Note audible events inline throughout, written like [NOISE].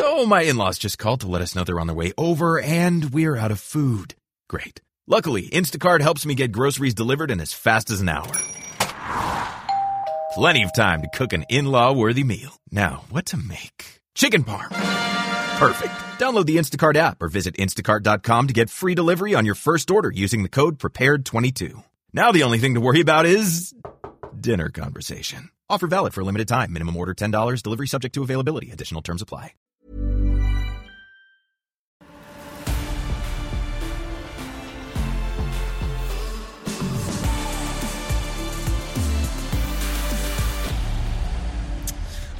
So my in-laws just called to let us know they're on their way over and we're out of food. Great. Luckily, Instacart helps me get groceries delivered in as fast as an hour. Plenty of time to cook an in-law worthy meal. Now, what to make? Chicken parm. Perfect. Download the Instacart app or visit instacart.com to get free delivery on your first order using the code prepared22. Now the only thing to worry about is dinner conversation. Offer valid for a limited time. Minimum order $10. Delivery subject to availability. Additional terms apply.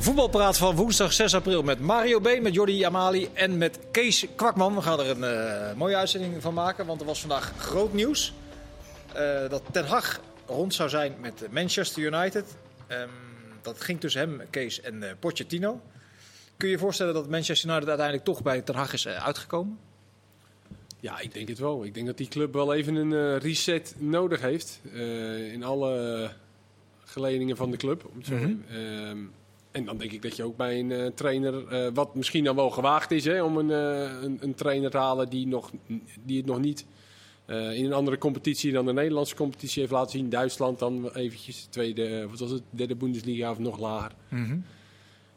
Voetbalpraat van woensdag 6 april met Mario B, met Jordi Amali en met Kees Kwakman. We gaan er een eh, mooie uitzending van maken, want er was vandaag groot nieuws. eh, dat Ten Hag rond zou zijn met Manchester United. Ehm, dat ging tussen hem, Kees en eh, Pochettino. Kun je je voorstellen dat Manchester United uiteindelijk toch bij Ten Hag is uitgekomen? Ja, ik denk het wel. Ik denk dat die club wel even een reset nodig heeft. in alle geledingen van de club. Om het zo te zeggen. En dan denk ik dat je ook bij een eh, trainer, eh, wat misschien dan wel gewaagd is, hè, om een, eh, een, een trainer te halen die, nog, die het nog niet in een andere competitie dan de Nederlandse competitie heeft laten zien. Duitsland dan eventjes, tweede, wat was het, derde Bundesliga of nog lager.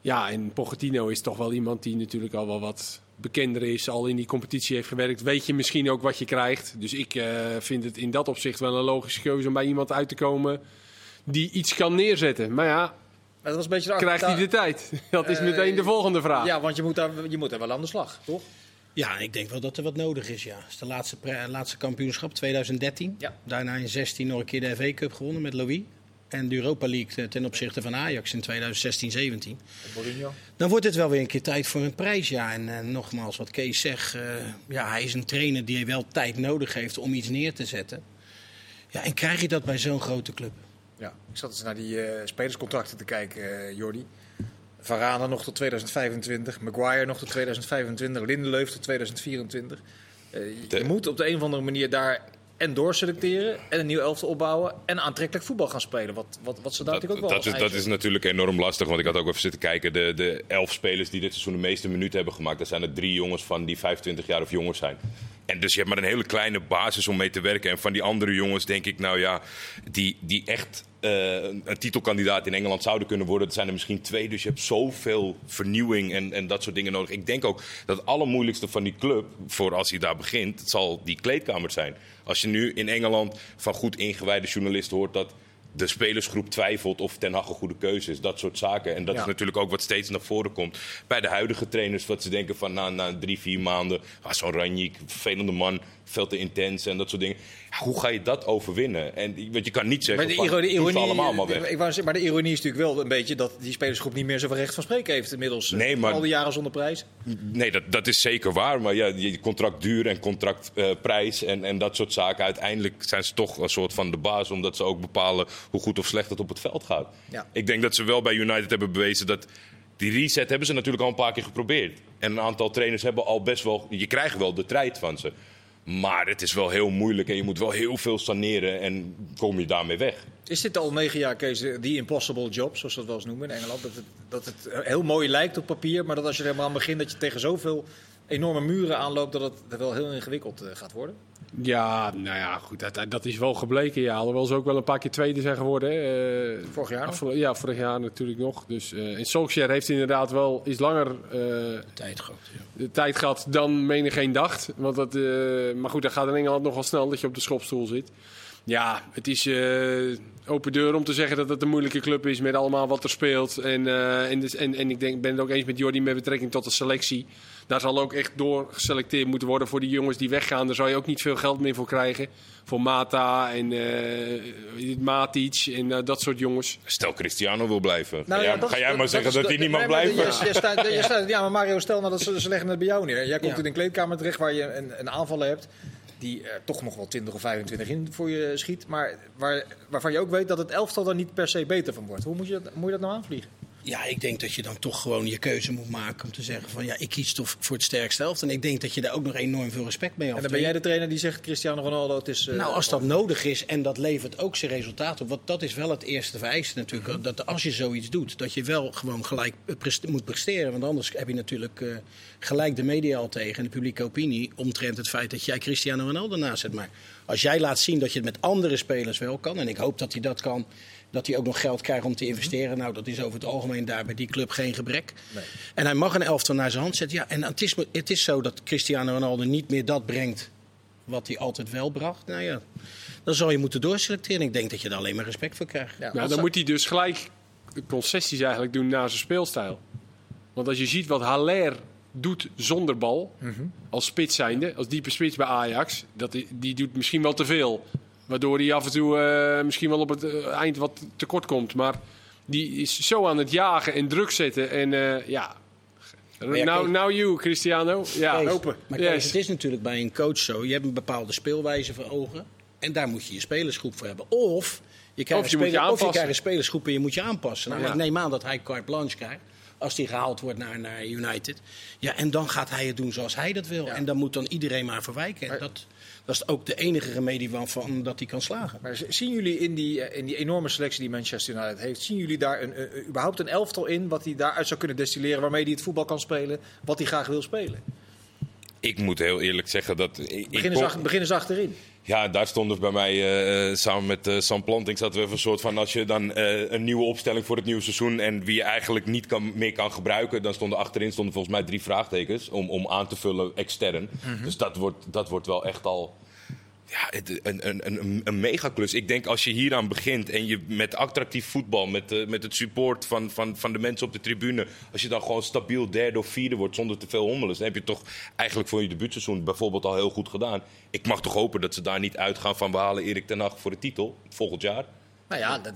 Ja, en Pochettino is toch wel iemand die natuurlijk al wel wat bekender is, al in die competitie heeft gewerkt. Weet je misschien ook wat je krijgt. Dus ik vind het in dat opzicht wel een logische keuze om bij iemand uit te komen die iets kan neerzetten. Maar ja, dat was een beetje de krijgt hij de tijd? [LAUGHS] Dat is Eh, meteen de volgende vraag. Ja, want je moet, daar, je moet daar wel aan de slag, toch? Ja, ik denk wel dat er wat nodig is. Ja. Het is de laatste, laatste kampioenschap 2013. Ja. Daarna in 16 nog een keer de FA Cup gewonnen met Louis. En de Europa League eh, ten opzichte van Ajax in 2016-17. Mourinho. Dan wordt het wel weer een keer tijd voor een prijs. Ja, en eh, nogmaals, wat Kees zegt. eh, ja, hij is een trainer die wel tijd nodig heeft om iets neer te zetten. Ja, en krijg je dat bij zo'n grote club? Ja, ik zat eens naar die eh, spelerscontracten te kijken, eh, Jordi. Varane nog tot 2025, Maguire nog tot 2025, Lindelöf tot 2024. Eh, je- je De- moet op de een of andere manier daar en doorselecteren en een nieuw elftal opbouwen en aantrekkelijk voetbal gaan spelen. Wat, wat, wat ze daar Dat, natuurlijk ook wel dat, is, dat is natuurlijk enorm lastig, want ik had ook even zitten kijken. De, de elf spelers die dit seizoen de meeste minuten hebben gemaakt, dat zijn er drie jongens van die 25 jaar of jonger zijn. En dus je hebt maar een hele kleine basis om mee te werken. En van die andere jongens denk ik, nou ja, die, die echt eh, een titelkandidaat in Engeland zouden kunnen worden, dat zijn er misschien twee. Dus je hebt zoveel vernieuwing en, en dat soort dingen nodig. Ik denk ook dat het allermoeilijkste van die club, voor als hij daar begint, het zal die kleedkamer zijn. Als je nu in Engeland van goed ingewijde journalisten hoort dat de spelersgroep twijfelt of Ten Hag een goede keuze is. Dat soort zaken. En dat Ja. is natuurlijk ook wat steeds naar voren komt. Bij de huidige trainers, wat ze denken van na, na drie, vier maanden... Ah, Zo'n Ranjik, vervelende man, veel te intens en dat soort dingen. Ja, hoe ga je dat overwinnen? En want je kan niet zeggen Maar de, van, ironie, allemaal maar weg. ik maar de ironie is natuurlijk wel een beetje dat die spelersgroep niet meer zoveel recht van spreken heeft inmiddels. eh, Nee, maar- Al die jaren zonder prijs. Nee, dat, dat is zeker waar. Maar ja, je contract duur en contractprijs en, en dat soort zaken. Uiteindelijk zijn ze toch een soort van de baas. Omdat ze ook bepalen hoe goed of slecht het op het veld gaat. Ja. Ik denk dat ze wel bij United hebben bewezen dat... Die reset hebben ze natuurlijk al een paar keer geprobeerd. En een aantal trainers hebben al best wel... Je krijgt wel de strijd van ze. Maar het is wel heel moeilijk en je moet wel heel veel saneren. En kom je daarmee weg. Is dit al negen jaar, Kees, die impossible job, zoals ze dat wel eens noemen in Engeland? Dat het, dat het heel mooi lijkt op papier, maar dat als je er helemaal aan begint, dat je tegen zoveel enorme muren aanloopt, dat het wel heel ingewikkeld eh, gaat worden? Ja, nou ja, goed, dat, dat is wel gebleken. Ja, alhoewel ze ook wel een paar keer tweede zijn geworden. Hè. Eh, Vorig jaar Ja, vorig jaar natuurlijk nog. Dus, eh en Solskjaer heeft inderdaad wel iets langer eh, Tijd groot. Ja. de tijd gehad dan menigeen dacht. Want dat, maar goed, dat gaat in Engeland nogal snel dat je op de schopstoel zit. Ja, het is eh, open deur om te zeggen dat het een moeilijke club is met allemaal wat er speelt. En, eh, en, dus, en, en ik denk, ben het ook eens met Jordi met betrekking tot de selectie. Daar zal ook echt door geselecteerd moeten worden voor die jongens die weggaan. Daar zou je ook niet veel geld meer voor krijgen. Voor Mata en eh Matic en dat soort jongens. Stel Cristiano wil blijven. Nou ga jij, ja, ga is- jij maar dat zeggen is- dat hij niet mag maar blijven? je- je staat- je [LAUGHS] staat- Ja, maar Mario, stel nou dat ze, ze leggen het bij jou neer. Jij komt Ja. in een kleedkamer terecht waar je een, een aanvaller hebt die er toch nog wel 20 of 25 in voor je schiet, maar waar, waarvan je ook weet dat het elftal er niet per se beter van wordt. Hoe moet je dat, moet je dat nou aanvliegen? Ja, ik denk dat je dan toch gewoon je keuze moet maken om te zeggen van ja, ik kies toch voor het sterkste helft. En ik denk dat je daar ook nog enorm veel respect mee En hebt. dan ben jij de trainer die zegt Cristiano Ronaldo, het is... eh, Nou, als dat nodig is en dat levert ook zijn resultaat op. Want dat is wel het eerste vereiste natuurlijk. Dat als je zoiets doet, dat je wel gewoon gelijk moet presteren. Want anders heb je natuurlijk eh, gelijk de media al tegen en de publieke opinie. omtrent het feit dat jij Cristiano Ronaldo naast zet. Maar als jij laat zien dat je het met andere spelers wel kan. en ik hoop dat hij dat kan. Dat hij ook nog geld krijgt om te investeren. Nou, dat is over het algemeen daar bij die club geen gebrek. Nee. En hij mag een elftal naar zijn hand zetten. Ja, en het is, het is zo dat Cristiano Ronaldo niet meer dat brengt wat hij altijd wel bracht. Nou ja, dan zal je moeten doorselecteren. Ik denk dat je daar alleen maar respect voor krijgt. Ja, Nou, dan moet hij dus gelijk concessies eigenlijk doen naar zijn speelstijl. Want als je ziet wat Haller doet zonder bal, Mhm. als spits zijnde, als diepe spits bij Ajax, dat, die- die doet misschien wel te veel. Waardoor hij af en toe eh, misschien wel op het eh, eind wat tekort komt. Maar die is zo aan het jagen en druk zetten. En eh, ja, ja, now, now you, Cristiano. Ja, Kees, open. Maar Kees, Yes. het is natuurlijk bij een coach zo. Je hebt een bepaalde speelwijze voor ogen. En daar moet je je spelersgroep voor hebben. Of je krijgt, Of je een, moet je speler- of je krijgt een spelersgroep en je moet je aanpassen. Nou, Ja. Ik neem aan dat hij carte blanche krijgt. Als hij gehaald wordt naar, naar United. Ja, en dan gaat hij het doen zoals hij dat wil. Ja. En dan moet dan iedereen maar verwijken. Maar- dat, dat is ook de enige remedie van, van dat hij kan slagen. Maar zien jullie in die, eh, in die enorme selectie die Manchester United heeft, zien jullie daar een- überhaupt een elftal in wat hij daaruit zou kunnen destilleren, waarmee hij het voetbal kan spelen, wat hij graag wil spelen? Ik moet heel eerlijk zeggen dat... Ik, ik Begin eens, kom- ach- begin eens achterin. Ja, daar stonden bij mij eh, eh, samen met eh, Sam Planting zaten we even een soort van als je dan een nieuwe opstelling voor het nieuwe seizoen en wie je eigenlijk niet kan, meer kan gebruiken, dan stonden achterin stonden volgens mij drie vraagtekens om, om aan te vullen extern. Dus dat wordt, dat wordt wel echt al ja, het- een, een, een, een megaklus. Ik denk als je hieraan begint en je met attractief voetbal, met, eh, met het support van, van, van de mensen op de tribune, als je dan gewoon stabiel derde of vierde wordt zonder te veel hommeles, dan heb je toch eigenlijk voor je debuutseizoen bijvoorbeeld al heel goed gedaan. Ik mag toch hopen dat ze daar niet uitgaan van we halen Erik ten Hag voor de titel volgend jaar. Nou ja, dat,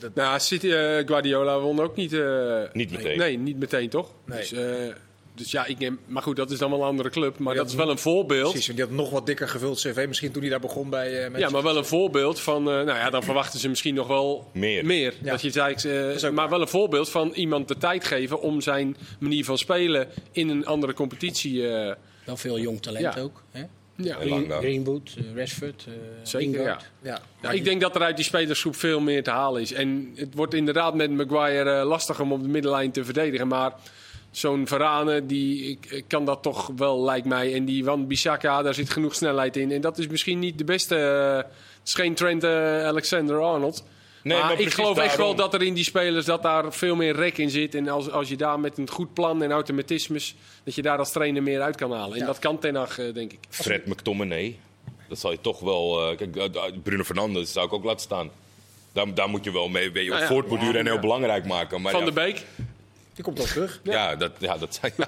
dat, Nou, City, eh, Guardiola won ook niet. eh, Niet meteen. Nee, niet meteen toch? Nee. Dus, eh, dus ja, ik neem. Maar goed, dat is dan wel een andere club. Maar dat is wel een voorbeeld. precies, die had nog wat dikker gevuld cv, misschien toen hij daar begon bij eh. Ja, maar wel een voorbeeld van. eh, nou ja, dan verwachten ze misschien nog wel Meer. Ja. Dat je eh, is ook maar waar. wel een voorbeeld van iemand de tijd geven om zijn manier van spelen in een andere competitie. eh, Wel veel jong talent Ja. ook. Hè? ja. Greenwood, Rashford, eh Zeker, ja. Ja, Ja, ik denk dat er uit die spelersgroep veel meer te halen is. En het wordt inderdaad met Maguire eh, lastig om op de middenlijn te verdedigen. Maar zo'n Varane, die kan dat toch wel, lijkt mij. En die van Bissaka, daar zit genoeg snelheid in. En dat is misschien niet de beste. eh, het is geen Trent eh, Alexander-Arnold. Nee, maar, maar ik geloof echt wel dat er in die spelers dat daar veel meer rek in zit. En als, als je daar met een goed plan en automatismes, dat je daar als trainer meer uit kan halen. En Ja. dat kan Ten Hag, eh, denk ik. Fred McTominay, dat zal je toch wel... eh, kijk, eh, eh, Bruno Fernandes zou ik ook laten staan. Daar, daar moet je wel mee weet je, Nou ja. voortborduren en heel Ja. belangrijk maken. Maar Van ja, de Beek, die komt al terug. Ja, dat, ja, dat zijn... [LAUGHS]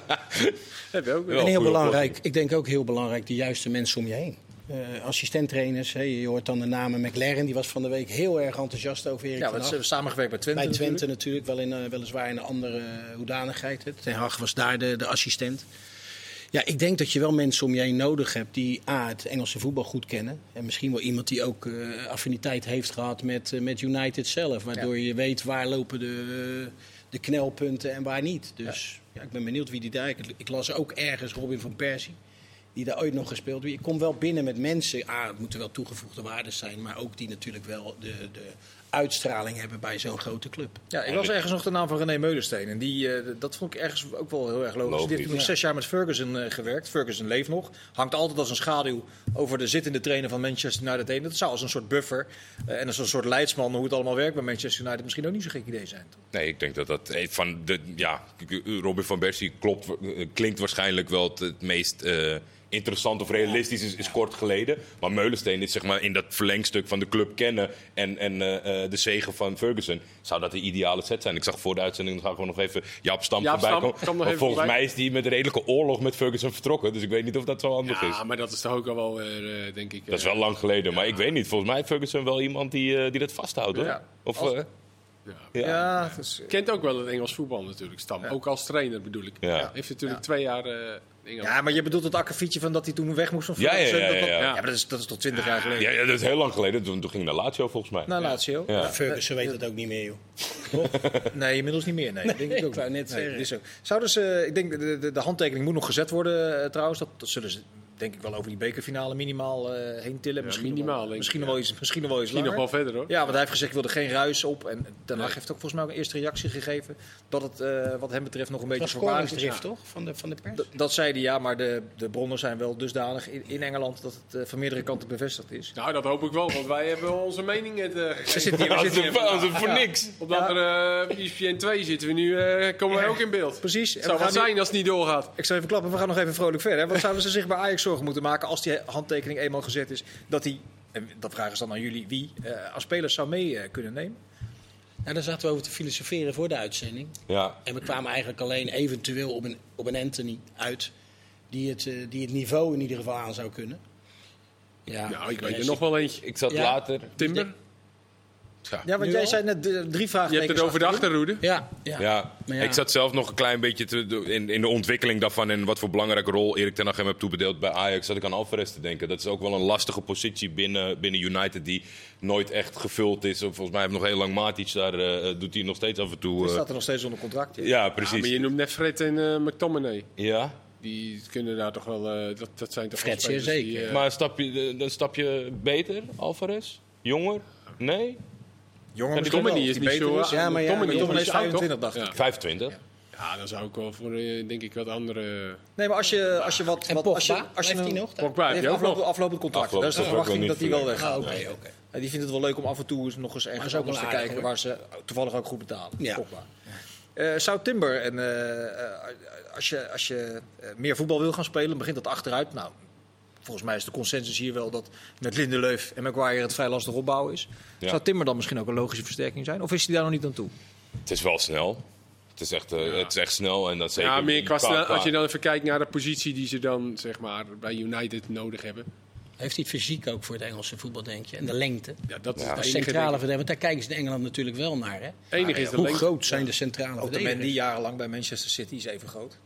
heb je ook. En heel belangrijk, oplossing. ik denk ook heel belangrijk, de juiste mensen om je heen. Eh assistenttrainers, hè, je hoort dan de namen McLaren, die was van de week heel erg enthousiast over Erik Ja, want ze hebben samengewerkt bij Twente. Bij Twente natuurlijk. natuurlijk, wel in, eh, weliswaar in een andere eh, hoedanigheid. hè. Ten Hag was daar de, de assistent. Ja, ik denk dat je wel mensen om je heen nodig hebt die A, het Engelse voetbal goed kennen. En misschien wel iemand die ook eh, affiniteit heeft gehad met, eh, met United zelf. Waardoor je weet waar lopen de, de knelpunten en waar niet. Dus ja. ik ben benieuwd wie die daar... Ik, ik las ook ergens Robin van Persie, die daar ooit nog gespeeld heeft. Je komt wel binnen met mensen. A, het moeten wel toegevoegde waarden zijn. Maar ook die natuurlijk wel de, de uitstraling hebben bij zo'n grote club. Ja, ik las ergens nog de naam van René Meulensteen. En die, eh, dat vond ik ergens ook wel heel erg logisch. Logisch. Die heeft nog zes jaar met Ferguson eh, gewerkt. Ferguson leeft nog. Hangt altijd als een schaduw over de zittende trainer van Manchester United heen. Dat zou als een soort buffer eh, en als een soort leidsman hoe het allemaal werkt bij Manchester United misschien ook niet zo'n gek idee zijn. toch? Nee, ik denk dat dat een van de. Ja, Robin van Persie klopt, klinkt waarschijnlijk wel het, het meest eh, interessant of realistisch, is, is kort geleden. Maar Meulensteen is zeg maar in dat verlengstuk van de club kennen en, en eh, eh, de zegen van Ferguson. Zou dat de ideale set zijn? Ik zag voor de uitzending dan we nog even Jaap Stam Jaap voorbij komen. volgens voorbij. mij is die met een redelijke oorlog met Ferguson vertrokken. Dus ik weet niet of dat zo handig is. Ja, maar dat is toch ook al wel eh, denk ik. Dat is wel lang geleden, maar ik weet niet. Volgens mij is Ferguson wel iemand die, die dat vasthoudt hoor. Ja. Of, Als- Ja. Ja, dat is- Kent ook wel het Engels voetbal natuurlijk, Stam. Ja. Ook als trainer bedoel ik. Ja. Heeft natuurlijk Ja. twee jaar eh Engels. ja, maar je bedoelt het akkefietje van dat hij toen weg moest? Of Ja, ja, ja, ja, ja. maar dat is, dat is tot twintig jaar geleden. Ja, ja, dat is heel lang geleden. Toen, toen ging hij naar Lazio volgens mij. Na Lazio. Ja. Ferguson weet het ook niet meer, joh. Nee, inmiddels niet meer. Nee, dat denk ik ook. ik wou net niet. Nee, zeggen. Zouden ze, ik denk, de, de, de handtekening moet nog gezet worden eh, trouwens. Dat, dat zullen ze denk ik wel over die bekerfinale minimaal eh, heen tillen. misschien nog minimaal, wel- denk misschien ik, nog wel iets, misschien nog wel iets Misschien nog wel verder hoor. Ja, want hij heeft gezegd, ik wil er geen ruis op. En Den Haag heeft ook volgens mij ook een eerste reactie gegeven. Dat het wat wat hem betreft nog een Het beetje voorbarig is. toch? Van de, van de pers? D- Dat zei hij ja, maar de, de bronnen zijn wel dusdanig in, in Engeland dat het eh, van meerdere kanten bevestigd is. Nou, dat hoop ik wel, want wij hebben onze mening het, eh, gegeven. We zitten hier, we Als zitten het, hier voor niks. Omdat er uh, ESPN 2 zitten we nu, eh, komen wij ook in beeld. Precies. Het zou nu- zijn als het niet doorgaat. Ik zal even klappen, we gaan nog even vrolijk verder. Wat zouden ze zich bij Ajax zorgen moeten maken als die handtekening eenmaal gezet is? Dat hij, en dat vragen ze dan aan jullie, wie eh, als spelers zou mee eh, kunnen nemen? Nou, daar zaten we over te filosoferen voor de uitzending. Ja. En we kwamen eigenlijk alleen eventueel op een, op een Anthony uit. Die het, eh, die het niveau in ieder geval aan zou kunnen. Ja, Nou, ik weet er nog wel eentje. Ik zat Ja. later. Timber. Ja, want jij al? zei net de, drie vragen. Je hebt het over de achterroede. Ja, ja. Ja. Ja. ik zat zelf nog een klein beetje te, in, in de ontwikkeling daarvan en wat voor belangrijke rol Erik ten Hag hem heeft toebedeeld bij Ajax. Zat ik aan Alvarez te denken. Dat is ook wel een lastige positie binnen, binnen United die nooit echt gevuld is. Volgens mij heeft nog heel lang Matic daar, eh, doet hij nog steeds af en toe. Die eh, staat er nog steeds onder contract. ja. ja, Ja, precies. maar je noemt net Fred en eh, McTominay. Ja, Die kunnen daar toch wel... eh, dat, dat zijn toch Fred die, zeker. eh, maar een stapje, een stapje beter, Alvarez? Jonger? Nee? Jongen, Ja, misschien Tommy wel, is niet beter zo... is. Ja, maar ja, Tommy is oud, toch? 25, dacht ik. Ja. 25? Ja, dan zou ik wel voor, eh, denk ik, wat andere... Nee, maar als je, als je wat... En wat Pogba, als je, als je een- nog? Pogba heeft aflopend, contract. Daar is de verwachting dat hij wel weggaat. Ah, oké, oké. En die vindt het wel leuk om af en toe eens nog eens ergens ook wel te kijken waar ze toevallig ook goed betalen. Ja. Eh, zou Timber, en, eh, eh, als je, als je eh, meer voetbal wil gaan spelen, begint dat achteruit. Nou, volgens mij is de consensus hier wel dat met Lindelöf en Maguire het vrij lastig opbouwen is. Ja. Zou Timber dan misschien ook een logische versterking zijn? Of is hij daar nog niet aan toe? Het is wel snel. Het is echt, eh, het is echt snel en dat zeker. Ja, meer qua, als je dan even kijkt naar de positie die ze dan zeg maar, bij United nodig hebben. Heeft hij het fysiek ook voor het Engelse voetbal, denk je? En de lengte? Ja, dat is Ja. centrale verdediger, want daar kijken ze in Engeland natuurlijk wel naar. Hè? ik. enige is de Hoe lengte. groot zijn de centrale Ook de man verdedigers? die jarenlang bij Manchester City is even groot.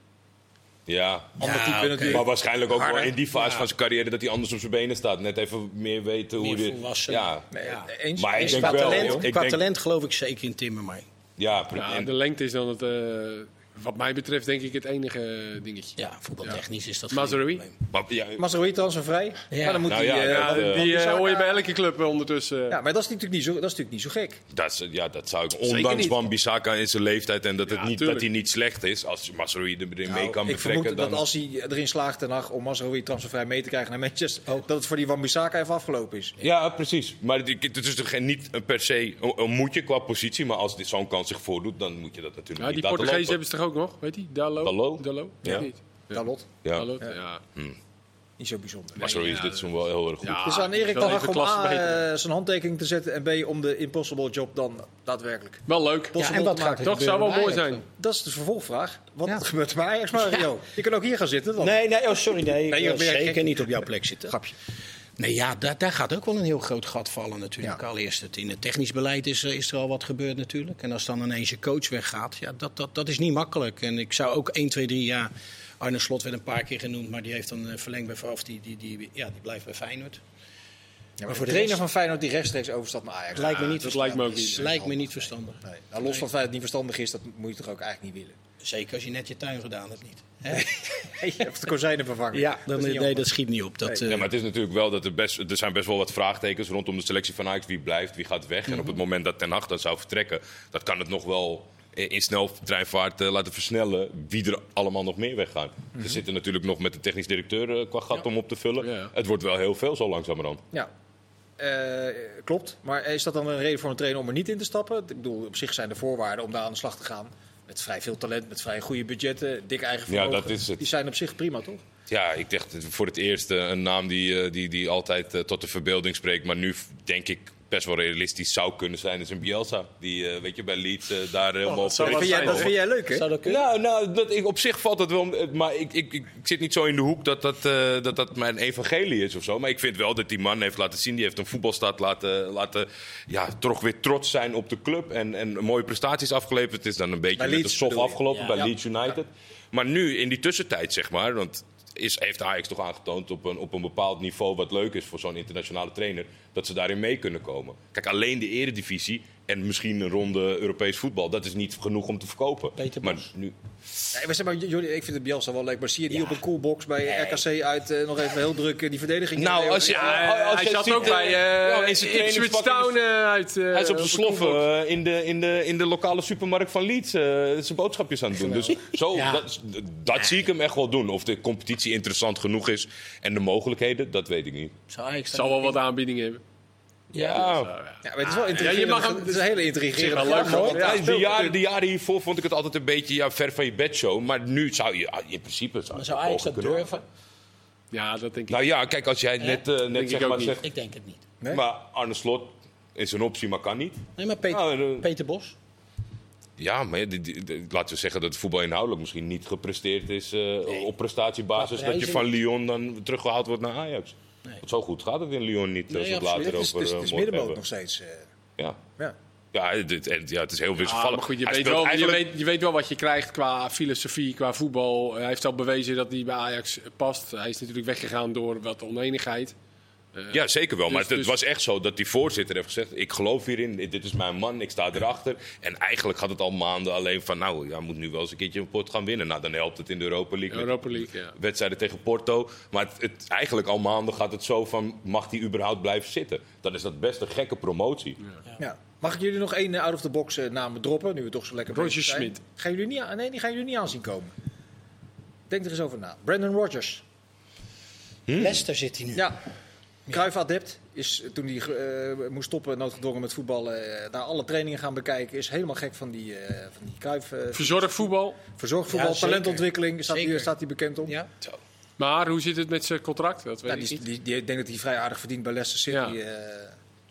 Ja, Ander Ja, type oké. natuurlijk. maar waarschijnlijk ook wel Harder. in die fase Ja. van zijn carrière dat hij anders op zijn benen staat. Net even meer weten hoe Meer die. volwassen. Ja, Nee, Ja. eens, Maar ik eens denk Qua, wel, talent. ik qua denk- talent geloof ik zeker in Timmer, maar ja, Ja, en- de lengte is dan het, eh, wat mij betreft denk ik het enige dingetje. ja, voetbaltechnisch is dat Mazraoui? geen probleem. maar, ja, Mazraoui transfervrij. Ja. Maar dan moet Nou ja, eh, eh, Die eh, Bissaka- hoor je bij elke club eh, ondertussen. Ja, maar dat is natuurlijk niet zo, dat is natuurlijk niet zo gek. dat, is- ja, dat zou ik. Ondanks. Wan Bissaka in zijn leeftijd en dat, het Ja, niet, tuurlijk. dat hij niet slecht is. Als Masrui erin mee Nou, kan ik betrekken. vermoed Dan, dat als hij erin slaagt ten om Mazraoui transfervrij mee te krijgen naar Manchester, dat het voor die Wan-Bissaka even afgelopen is. Ja, precies. Maar het het is toch geen- niet een per se een, moetje qua positie. Maar als dit zo'n kans zich voordoet, dan moet je dat natuurlijk Ja, niet die laten Portugezen lopen. hebben ze ook nog? Weet je? Dallo? Dalot? Dallo? Ja. Niet? Dalot, Ja. Dalot, ja. niet zo bijzonder. Masrui is Ja, dit zo'n wel heel erg goed. Ja. Dus aan is Erik even om klasse A, eh, zijn handtekening te zetten en B om de impossible job dan daadwerkelijk. Wel leuk. Possible Ja, en wat te gaat Toch zou wel mooi zijn. Dat is de vervolgvraag. Wat Ja. gebeurt er bij Ajax, Mario? Je kan ook hier gaan zitten. Dan. Nee, nee, oh, sorry, nee. Ik Nee, wil je bent zeker niet op jouw plek zitten. Grapje. Nee, ja, daar, daar gaat ook wel een heel groot gat vallen natuurlijk. Ja. Allereerst het, in het technisch beleid is, er- is er al wat gebeurd natuurlijk. En als dan ineens je coach weggaat, ja, dat, dat, dat is niet makkelijk. En ik zou ook 1, 2, 3 jaar... Arne Slot werd een paar keer genoemd, maar die heeft dan eh, verlengd bij... Of die, die, die, ja, die blijft bij Feyenoord. Ja, maar voor de de trainer rest- van Feyenoord die rechtstreeks overstapt naar Ajax. lijkt me niet dat verstandig. lijkt me ook niet. Lijkt me niet verstandig. Nee. Nou, los van het feit dat het niet verstandig is, dat moet je toch ook eigenlijk niet willen. Zeker als je net je tuin gedaan hebt niet. [LAUGHS] je hebt de kozijnen vervangen. Ja, Dat dan, niet nee, dat schiet niet op. Dat, Nee. eh, Ja, maar het is natuurlijk wel dat er best, er zijn best wel wat vraagtekens rondom de selectie van Ajax. Wie blijft, wie gaat weg. En op het moment dat Ten Hag dan zou vertrekken, dat kan het nog wel in in sneltreinvaart eh, laten versnellen. Wie er allemaal nog meer weggaan. Er zitten natuurlijk nog met de technisch directeur eh, qua gat om op te vullen. Ja. Het wordt wel heel veel zo langzamerhand. Ja, Eh, klopt. Maar is dat dan een reden voor een trainer om er niet in te stappen? Ik bedoel, op zich zijn de voorwaarden om daar aan de slag te gaan. Met vrij veel talent, met vrij goede budgetten, dik eigen Ja, vermogen. dat is het. Die zijn op zich prima, toch? Ja, ik dacht voor het eerst eh, een naam die, eh, die, die altijd tot de verbeelding spreekt. Maar nu denk ik best wel realistisch zou kunnen zijn, is een Bielsa. Die, eh, weet je, bij Leeds eh, daar helemaal... dat zou op- wel Vind jij, zijn, dat vind jij leuk, hè? Zou dat kunnen? nou, nou dat, ik, op zich valt dat wel. Maar ik, ik, ik, ik zit niet zo in de hoek dat dat, eh, dat dat mijn evangelie is of zo. Maar ik vind wel dat die man heeft laten zien. Die heeft een voetbalstad laten, laten ja, toch weer trots zijn op de club. En, en mooie prestaties afgeleverd. Het is dan een beetje Bij met de Leeds soft bedoel je? afgelopen Ja. bij Ja. Leeds United. Maar nu, in die tussentijd, zeg maar. Want is, heeft Ajax toch aangetoond op een, op een bepaald niveau wat leuk is voor zo'n internationale trainer. Dat ze daarin mee kunnen komen. Kijk, alleen de eredivisie en misschien een ronde Europees voetbal. Dat is niet genoeg om te verkopen. Peter maar nu, Nee, maar zeg maar, Jordi, ik vind de Bielsa wel leuk. Maar zie je die op een coolbox bij RKC uit eh, nog even heel druk eh, die verdediging? Nou, als je, Ja, als hij je zat ziet, ook eh, bij eh in Ipswich Town uit. eh, Hij is op zijn sloffen eh, in, de, in, de, in de lokale supermarkt van Leeds eh, zijn boodschapjes aan het doen. Dus zo, Ja. dat, dat zie ik hem echt wel doen. Of de competitie interessant genoeg is en de mogelijkheden, dat weet ik niet. Zou Zal wel wat aanbiedingen hebben. Ja, Ja, maar het is wel intrigerend. je mag hem- het is een hele intrigerende wel leuk, hoor. Ja, de, jaren, jaren hiervoor vond ik het altijd een beetje ja, ver van je bedshow. Maar nu zou je, ah, in principe... Zou, Maar je zou Ajax dat kunnen. durven? Ja, dat denk ik. Nou ja, kijk, als jij net, eh, net ik zeg maar niet. zegt... Ik denk het niet. Nee? Maar Arne Slot is een optie, maar kan niet. Nee, maar Peter, Nou, eh, Peter Bos? Ja, maar ja, die- die- die- laten we zeggen dat het voetbal inhoudelijk misschien niet gepresteerd is eh, op prestatiebasis. Dat je van Lyon dan teruggehaald wordt naar Ajax. Nee. Want zo goed gaat het in Lyon niet, Nee, als we het later Het is, over het is, eh, het is middenmoot hebben. nog steeds. eh, Ja, ja. ja, het, en, ja, het is heel wisselvallig. maar goed, je weet, wel, je, weet, je weet wel wat je krijgt qua filosofie, qua voetbal. Hij heeft al bewezen dat hij bij Ajax past. Hij is natuurlijk weggegaan door wat oneenigheid. Ja, zeker wel. Maar Dus- het, dus- was echt zo dat die voorzitter heeft gezegd... ik geloof hierin, dit is mijn man, ik sta erachter. En eigenlijk gaat het al maanden alleen van... nou, ja, moet nu wel eens een keertje een pot gaan winnen. Nou, dan helpt het in de Europa League. Europa League, ja. wedstrijden tegen Porto. Maar het, het, eigenlijk al maanden gaat het zo van... mag die überhaupt blijven zitten? Dan is dat best een gekke promotie. Ja. Mag ik jullie nog één eh, out-of-the-box eh, naam droppen? Nu we toch zo lekker Roger bezig zijn. Schmidt. Gaan jullie niet aan, nee, die gaan jullie niet aanzien komen. Denk er eens over na. Brandon Rogers. Leicester zit hij nu. Ja. Cruijff adept is toen hij eh, moest stoppen, noodgedwongen met voetballen, eh, daar alle trainingen gaan bekijken. Is helemaal gek van die, eh van die eh, Verzorgd voetbal. verzorgvoetbal, Ja, zeker. talentontwikkeling staat hij, Zeker. staat hij bekend om. Ja. Zo. Maar hoe zit het met zijn contract? Dat weet Ja, ik die, niet. die, die, ik denk dat hij vrij aardig verdient bij Leicester City. Ja.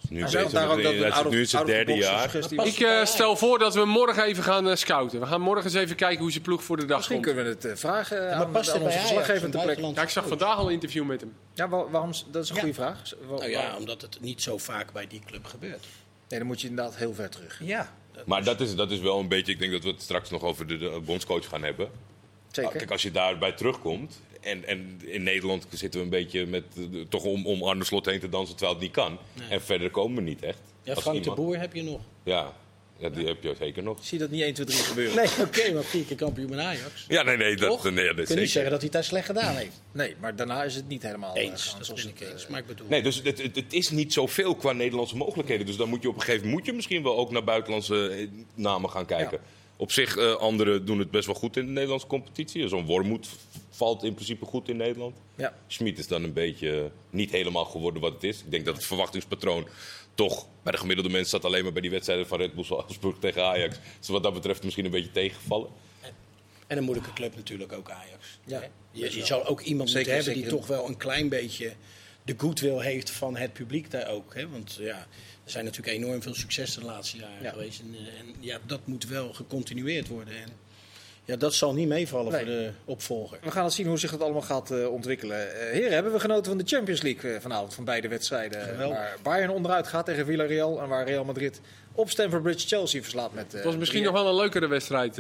Nu ook met- dat nu derde jaar. Ik eh, stel voor dat we morgen even gaan eh, scouten. We gaan morgen eens even kijken hoe zijn ploeg voor de dag Misschien komt. kunnen we het eh, vragen Maar aan, past aan het onze verslaggever een ter plekke. buitenlandse Ja, ik zag vandaag al een interview met hem. Ja, wa- waarom, dat is een Ja. goede vraag. Nou ja, waarom? omdat het niet zo vaak bij die club gebeurt. Nee, dan moet je inderdaad heel ver terug. Ja. dat Maar is- dat is, dat is wel een beetje... Ik denk dat we het straks nog over de, de bondscoach gaan hebben. Zeker. Kijk, als je daarbij terugkomt. En, en in Nederland zitten we een beetje met, eh, toch om, om Arne Slot heen te dansen terwijl het niet kan. En verder komen we niet echt. ja, Frank de Boer heb je nog. Ja, ja, die heb je zeker nog. Zie je dat niet 1, 2, 3 gebeuren? Nee, oké, maar vier keer kampioen met Ajax. Ja, nee, nee, dat, nee, dat Je is zeker. niet zeggen dat hij het daar slecht gedaan heeft. Nee, maar daarna is het niet helemaal eh, Eens, gegaan dat ben ik het, eh, eens. Maar ik bedoel... Nee, dus het, het, het is niet zoveel qua Nederlandse mogelijkheden. Dus dan moet je op een gegeven moment moet je misschien wel ook naar buitenlandse eh, namen gaan kijken. Ja. Op zich, eh anderen doen het best wel goed in de Nederlandse competitie. Zo'n Wormoed valt in principe goed in Nederland. Ja. Schmid is dan een beetje eh, niet helemaal geworden wat het is. Ik denk dat het verwachtingspatroon toch bij de gemiddelde mensen zat alleen maar bij die wedstrijden van Red Bull Salzburg tegen Ajax. Dus wat dat betreft misschien een beetje tegengevallen. En een moeilijke club natuurlijk ook Ajax. Ja. Je, je zou ook iemand Zeker, moeten hebben die zeker. toch wel een klein beetje de goodwill heeft van het publiek daar ook. Hè? Want ja, er zijn natuurlijk enorm veel successen de laatste jaren Ja. geweest. En, eh, en ja, dat moet wel gecontinueerd worden. En ja, dat zal niet meevallen Nee. voor de opvolger. We gaan het zien hoe zich het allemaal gaat eh, ontwikkelen. Eh, heren, hebben we genoten van de Champions League vanavond, van beide wedstrijden. Geweldig. Waar Bayern onderuit gaat tegen Villarreal en waar Real Madrid op Stamford Bridge Chelsea verslaat met... eh, Het was misschien nog wel een leukere wedstrijd.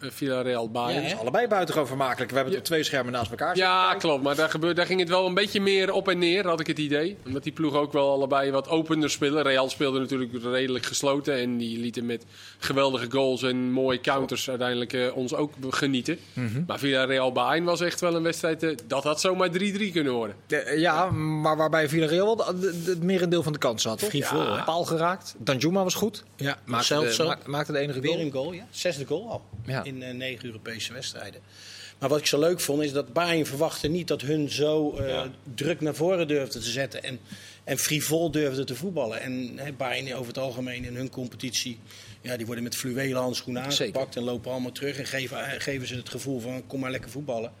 Eh Villarreal Bayern. Ja, Ja, hè? Allebei buitengewoon vermakelijk. We hebben het op twee schermen naast elkaar zitten. klopt. Maar daar, gebeurde, daar ging het wel een beetje meer op en neer, had ik het idee. Omdat die ploeg ook wel allebei wat opener spelen. Real speelde natuurlijk redelijk gesloten. En die lieten met geweldige goals en mooie counters uiteindelijk eh, ons ook genieten. Maar Villarreal Bayern was echt wel een wedstrijd. eh, dat had zomaar 3-3 kunnen worden. Ja, maar waarbij Villarreal wel het merendeel van de kansen had. toch? Frivol, Ja? Paal geraakt. Danjuma was goed. Ja, Maakte zelfs de, maakte de enige Weer goal. een goal, ja. Zesde goal al. Ja. In eh, negen Europese wedstrijden. Maar wat ik zo leuk vond, is dat Bayern verwachtte niet dat hun zo eh, Ja. druk naar voren durfde te zetten. En, en frivol durfde te voetballen. En hè, Bayern over het algemeen in hun competitie, ja, die worden met fluwelen handschoenen Zeker. aangepakt. En lopen allemaal terug en geven, eh, geven ze het gevoel van kom maar lekker voetballen.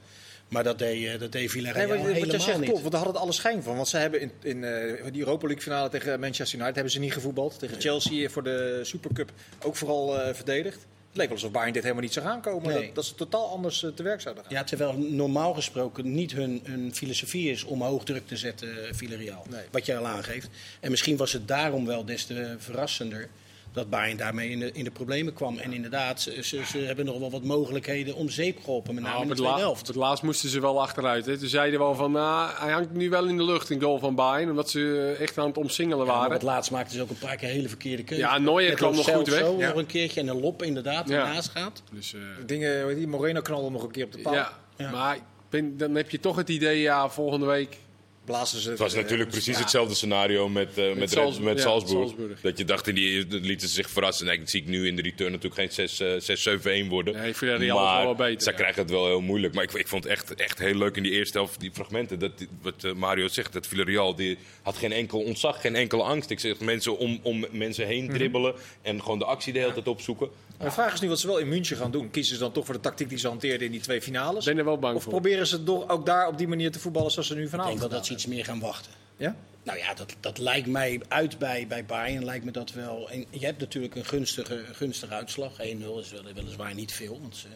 Maar dat deed, eh, dat deed Nee, Villarreal wat jij helemaal zegt niet. klopt, want daar had het alle schijn van. Want ze hebben in, in eh, die Europa League finale tegen Manchester United hebben ze niet gevoetbald. Tegen Chelsea voor de Supercup ook vooral eh, verdedigd. Het leek wel alsof Bayern dit helemaal niet zou aankomen. Nee. Dat, dat ze totaal anders eh, te werk zouden gaan. Ja, terwijl normaal gesproken niet hun, hun filosofie is om hoog druk te zetten, eh, Villarreal. Nee. Wat je al aangeeft. En misschien was het daarom wel des te verrassender dat Bayern daarmee in de, in de problemen kwam. En inderdaad, ze, ze, ze hebben nog wel wat mogelijkheden om zeep geholpen. Met name Nou, in de tweede helft. het laatst moesten ze wel achteruit. Hè. Toen zeiden we al van, nou, hij hangt nu wel in de lucht, een goal van Bayern. Omdat ze eh, echt aan het omsingelen Ja, maar waren. het laatst maakten ze ook een paar keer hele verkeerde keuzes. Ja, Neuer kwam nog goed weg. Ja. nog een keertje en een lop inderdaad, die Ja. naast gaat. Dus, eh, Dingen, heet die Moreno knalde nog een keer op de paal. ja. Ja. maar ben, dan heb je toch het idee, ja, volgende week... Blazen ze Het was natuurlijk precies ja. hetzelfde scenario met, eh, met, met ja, Salzburg. Salzburg. Dat je dacht, in die dat lieten ze zich verrassen. Nee, dat zie ik nu in de return natuurlijk geen 6, eh, 6 7-1 worden. Nee, Villarreal was maar wel beter, zij ja. krijgen het wel heel moeilijk. Maar ik, ik vond het echt, echt heel leuk in die eerste helft, die fragmenten. Dat, wat eh, Mario zegt, dat Villarreal die had geen enkel ontzag, geen enkele angst. Ik zeg mensen om, om mensen heen Mhm. dribbelen en gewoon de actie de hele tijd opzoeken. De vraag is nu wat ze wel in München gaan doen. Kiezen ze dan toch voor de tactiek die ze hanteerden in die twee finales? Ik ben er wel bang of voor. proberen ze toch ook daar op die manier te voetballen zoals ze nu Ik vanavond denk wel dat ze iets meer gaan wachten. Ja? Nou ja, dat, dat lijkt mij uit bij, bij Bayern. Lijkt me dat wel. En je hebt natuurlijk een gunstige, gunstige uitslag. 1-0 is wel, weliswaar niet veel. Want ze,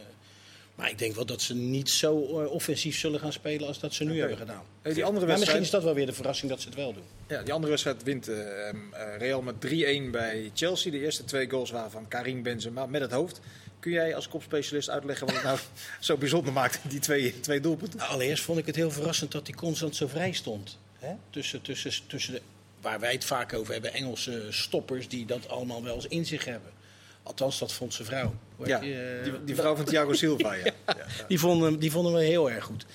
maar ik denk wel dat ze niet zo eh, offensief zullen gaan spelen als dat ze nu hebben gedaan. Hey, die andere Maar wedstrijd, misschien is dat wel weer de verrassing dat ze het wel doen. ja, die andere wedstrijd wint eh, Real met 3-1 bij Chelsea. De eerste twee goals waren van Karim Benzema met het hoofd. Kun jij als kopspecialist uitleggen wat het nou [LAUGHS] zo bijzonder maakt, die twee, twee doelpunten? Nou, allereerst vond ik het heel verrassend dat hij constant zo vrij stond. Hè? Tussen, tussen, tussen de, waar wij het vaak over hebben, Engelse stoppers die dat allemaal wel eens in zich hebben. Althans, dat vond zijn vrouw. Ja, die, eh, die, die vrouw van Thiago Silva, ja. [LAUGHS] ja. Die vonden, hem- die vonden we heel erg goed.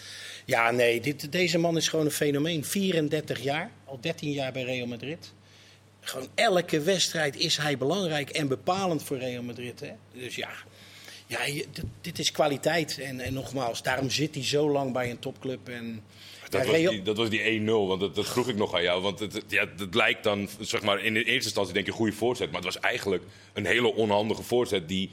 Ja, nee, dit, deze man is gewoon een fenomeen. 34 jaar, al 13 jaar bij Real Madrid. Gewoon elke wedstrijd is hij belangrijk en bepalend voor Real Madrid. Hè? Dus ja, ja dit, dit is kwaliteit. En, en nogmaals, daarom zit hij zo lang bij een topclub. En, Dat, ja, was die, dat was die 1-0, want dat, dat vroeg ik nog aan jou. Want het, ja, het lijkt dan, zeg maar, in de eerste instantie denk je goede voorzet. Maar het was eigenlijk een hele onhandige voorzet die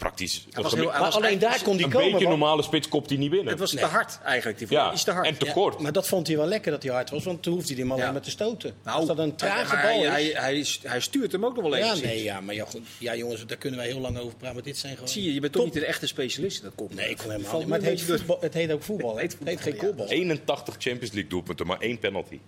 praktisch... Was een heel- maar alleen daar kon hij een komen. beetje want- normale spits kopt hij niet binnen. Het was Nee. te hard eigenlijk, die ja, Iets te hard. en te Ja, kort. maar dat vond hij wel lekker dat hij hard was, want toen hoefde hij hem alleen Ja. maar te stoten. Nou, Als dat een trage bal hij, is. hij, hij, hij stuurt hem ook nog wel even. ja, nee, ja, maar ja, goed, ja, jongens, daar kunnen wij heel lang over praten. Maar dit zijn gewoon. Zie je, je bent toch niet een echte specialist in dat kop. Nee, ik kon helemaal niet. Maar het een heet, beetje voetbal, het heet ook voetbal. [LAUGHS] hè? Het Het heet heet geen kopbal. 81 Champions League doelpunten, maar één penalty.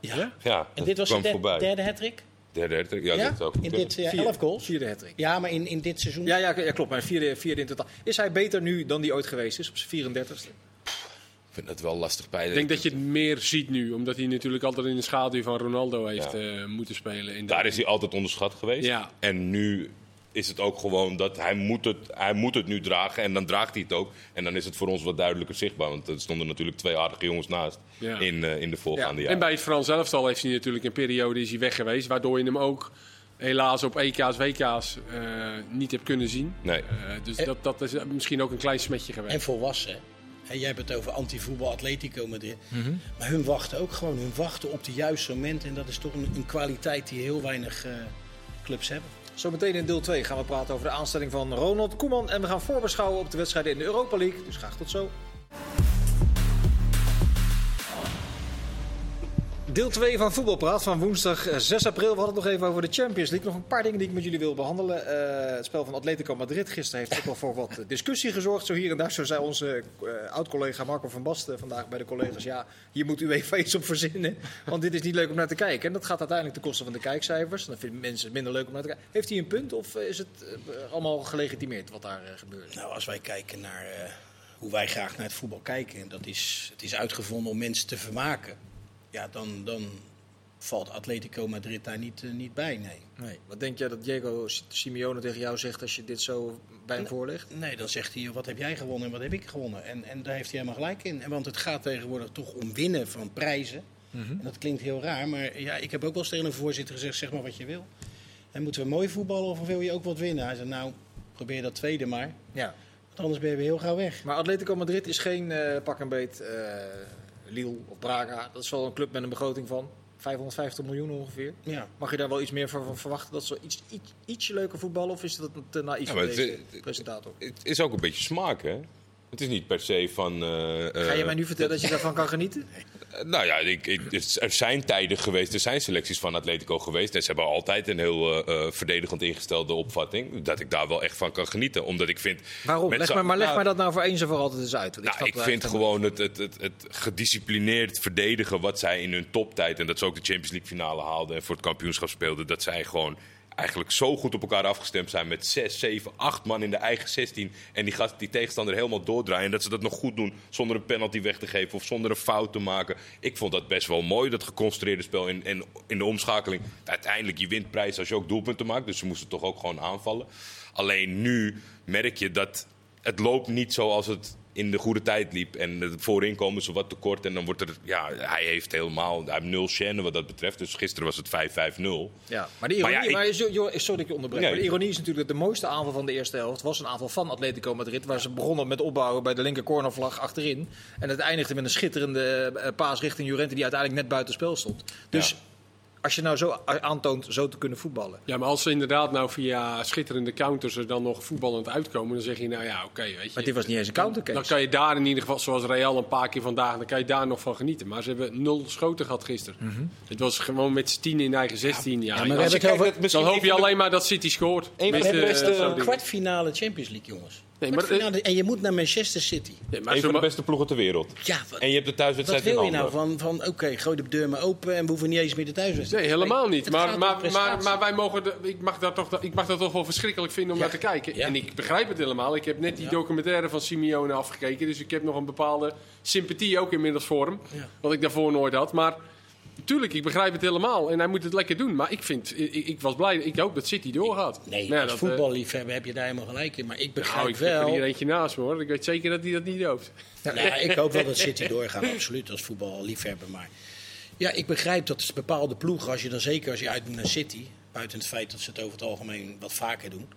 Ja? Ja, En dit was de derde hat-trick? Derde, derde, ja, Ja? dat zou In dit ja, Vier- 11 goals? Vierde hattrick. Ja, maar in, in dit seizoen. Ja, ja, ja, klopt. Maar vierde, vierde in totaal. Is hij beter nu dan die ooit geweest is, op zijn 34ste? Ik vind het wel lastig bij. Ik denk dat je het meer ziet nu, omdat hij natuurlijk altijd in de schaduw van Ronaldo heeft Ja. eh, moeten spelen. In de- Daar is hij altijd onderschat geweest. Ja. En nu is het ook gewoon dat hij moet het, hij moet het nu dragen. En dan draagt hij het ook. En dan is het voor ons wat duidelijker zichtbaar. Want er stonden natuurlijk twee aardige jongens naast Ja. in, eh, in de voorgaande Ja. jaren. En bij het Frans elftal heeft hij natuurlijk een periode is hij weg geweest, waardoor je hem ook helaas op EK's, WK's eh, niet hebt kunnen zien. Nee. Eh, dus dat, dat is misschien ook een klein smetje geweest. En volwassen. En jij hebt het over anti-voetbal, Atletico Madrid. Mhm. Maar hun wachten ook gewoon. Hun wachten op de juiste moment. En dat is toch een, een kwaliteit die heel weinig eh, clubs hebben. Zometeen in deel 2 gaan we praten over de aanstelling van Ronald Koeman. En we gaan voorbeschouwen op de wedstrijden in de Europa League. Dus graag tot zo. Deel 2 van Voetbalpraat van woensdag eh, 6 april. We hadden het nog even over de Champions League. Nog een paar dingen die ik met jullie wil behandelen. Eh, het spel van Atletico Madrid gisteren heeft ook wel voor wat eh, discussie gezorgd. Zo hier en daar. Zo zei onze eh, oud-collega Marco van Basten vandaag bij de collega's. Ja, hier moet u even [LAUGHS] iets op verzinnen. Want dit is niet leuk om naar te kijken. En dat gaat uiteindelijk ten koste van de kijkcijfers. Dan vinden mensen het minder leuk om naar te kijken. Heeft hij een punt of eh, is het eh, allemaal gelegitimeerd wat daar eh, gebeurt? Nou, als wij kijken naar eh, hoe wij graag naar het voetbal kijken. En dat is, het is uitgevonden om mensen te vermaken. Ja, dan, dan valt Atletico Madrid daar niet, eh, niet bij, nee. Nee. Wat denk jij dat Diego Simeone tegen jou zegt als je dit zo bij hem voorlegt? Nee, dan zegt hij, wat heb jij gewonnen en wat heb ik gewonnen? En, en daar heeft hij helemaal gelijk in. En Want het gaat tegenwoordig toch om winnen van prijzen. En dat klinkt heel raar, maar ja, ik heb ook wel eens tegen een voorzitter gezegd, zeg maar wat je wil. En moeten we mooi voetballen of wil je ook wat winnen? Hij zei, nou, probeer dat tweede maar. Ja. Want anders ben je weer heel gauw weg. Maar Atletico Madrid is geen eh, pak en beet eh, Lille of Braga. Dat is wel een club met een begroting van 550 miljoen ongeveer. Ja. Mag je daar wel iets meer van verwachten? Dat ze iets, iets, ietsje leuker voetballen? Of is dat te naïef Ja, het- presentator? Het is ook een beetje smaak, hè? Het is niet per se van... eh, Ga je eh, mij nu vertellen dat je daarvan kan genieten? [LAUGHS] Eh, Nou ja, ik, ik, er zijn tijden geweest, er zijn selecties van Atletico geweest. En ze hebben altijd een heel eh, eh, verdedigend ingestelde opvatting. Dat ik daar wel echt van kan genieten. Omdat ik vind. Waarom? Leg maar, maar leg nou, mij dat nou voor eens en voor altijd eens uit. want Nou, ik vind gewoon het, het, het, het gedisciplineerd verdedigen wat zij in hun toptijd. En dat ze ook de Champions League finale haalden en voor het kampioenschap speelden. Dat zij gewoon eigenlijk zo goed op elkaar afgestemd zijn met 6, 7, 8 man in de eigen 16. En die, gast, die tegenstander helemaal doordraaien. En dat ze dat nog goed doen zonder een penalty weg te geven of zonder een fout te maken. Ik vond dat best wel mooi, dat geconstrueerde spel. En in de omschakeling, uiteindelijk je wint prijs als je ook doelpunten maakt. Dus ze moesten toch ook gewoon aanvallen. Alleen nu merk je dat het loopt niet zoals het in de goede tijd liep. En het voorin komen ze wat tekort. En dan wordt er, ja, hij heeft helemaal, hij heeft nul chaîne wat dat betreft. Dus gisteren was het 5-5-0. Ja, maar de ironie, Maar ja, ik- sorry dat ik je onderbreek. Nee. Maar de ironie is natuurlijk dat de mooiste aanval van de eerste helft was een aanval van Atletico Madrid. Waar ze begonnen met opbouwen bij de linker cornervlag achterin. En het eindigde met een schitterende eh, paas richting Jurente die uiteindelijk net buiten spel stond. Dus Ja. Als je nou zo aantoont zo te kunnen voetballen. Ja, maar als ze inderdaad nou via schitterende counters er dan nog voetballend uitkomen, dan zeg je nou ja, oké, weet je. Maar dit was niet eens een counter Dan kan je daar in ieder geval, zoals Real een paar keer vandaag, dan kan je daar nog van genieten. Maar ze hebben nul schoten gehad gisteren. Mhm. Het was gewoon met z'n tien in eigen 16. Ja, maar als het dan hoop je alleen maar dat City scoort. We Met, hebben eh, best zo'n een ding. kwartfinale Champions League, jongens. Nee, maar- Kwartfinale, en je moet naar Manchester City. Nee, maar Een van de beste ploegen ter wereld. Ja, wat, En je hebt de thuiswedstrijd wat wil je nou van, van oké, gooi de deur maar open en we hoeven niet eens meer de thuiswedstrijd. Nee, helemaal niet. Maar, maar, maar, wij mogen de, ik, mag dat toch, ik mag dat toch wel verschrikkelijk vinden om Ja. naar te kijken. Ja. En ik begrijp het helemaal. Ik heb net die Ja. documentaire van Simeone afgekeken. Dus ik heb nog een bepaalde sympathie ook inmiddels voor hem. Ja. Wat ik daarvoor nooit had. Maar natuurlijk, ik begrijp het helemaal. En hij moet het lekker doen. Maar ik, vind, ik, ik was blij. Ik hoop dat City doorgaat. Nee, ja, als dat, eh, voetballiefhebber heb je daar helemaal gelijk in. Maar ik begrijp nou, ik heb er wel... hier eentje naast me hoor. Ik weet zeker dat hij dat niet hoopt. Nou, ik hoop wel dat City doorgaat, absoluut, als voetballiefhebber. Maar ja, ik begrijp dat bepaalde ploegen, als je dan zeker als je uit moet naar City, buiten het feit dat ze het over het algemeen wat vaker doen,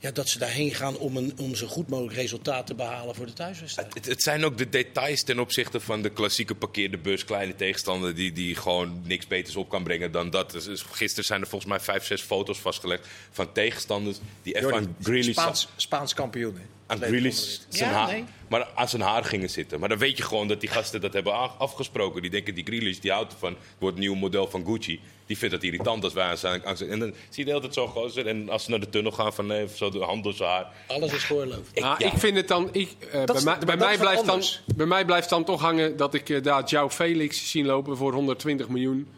ja, dat ze daarheen gaan om, een, om zo goed mogelijk resultaat te behalen voor de thuiswedstrijd. Het, het zijn ook de details ten opzichte van de klassieke parkeerde bus. Kleine tegenstander die, die gewoon niks beters op kan brengen dan dat. Dus, dus gisteren zijn er volgens mij vijf, zes foto's vastgelegd van tegenstanders die even aan Spaans, Spaans kampioen. hè. Aan Grealish zijn Ja, haar, nee. maar aan zijn haar gingen zitten. Maar dan weet je gewoon dat die gasten dat hebben afgesproken. Die denken die Grealish, die houdt ervan, wordt het nieuwe model van Gucci. Die vindt dat irritant als wij aan zijn. aan zijn- en dan zie je de hele tijd zo gozer. En als ze naar de tunnel gaan van nee, zo de hand door zijn haar. Alles is geoorloofd. Ik- Nou, ja. ik vind het dan. Ik, eh, bij, is- mij, bij, blijft dan, bij mij blijft dan toch hangen dat ik eh, daar João Felix zien lopen voor 120 miljoen.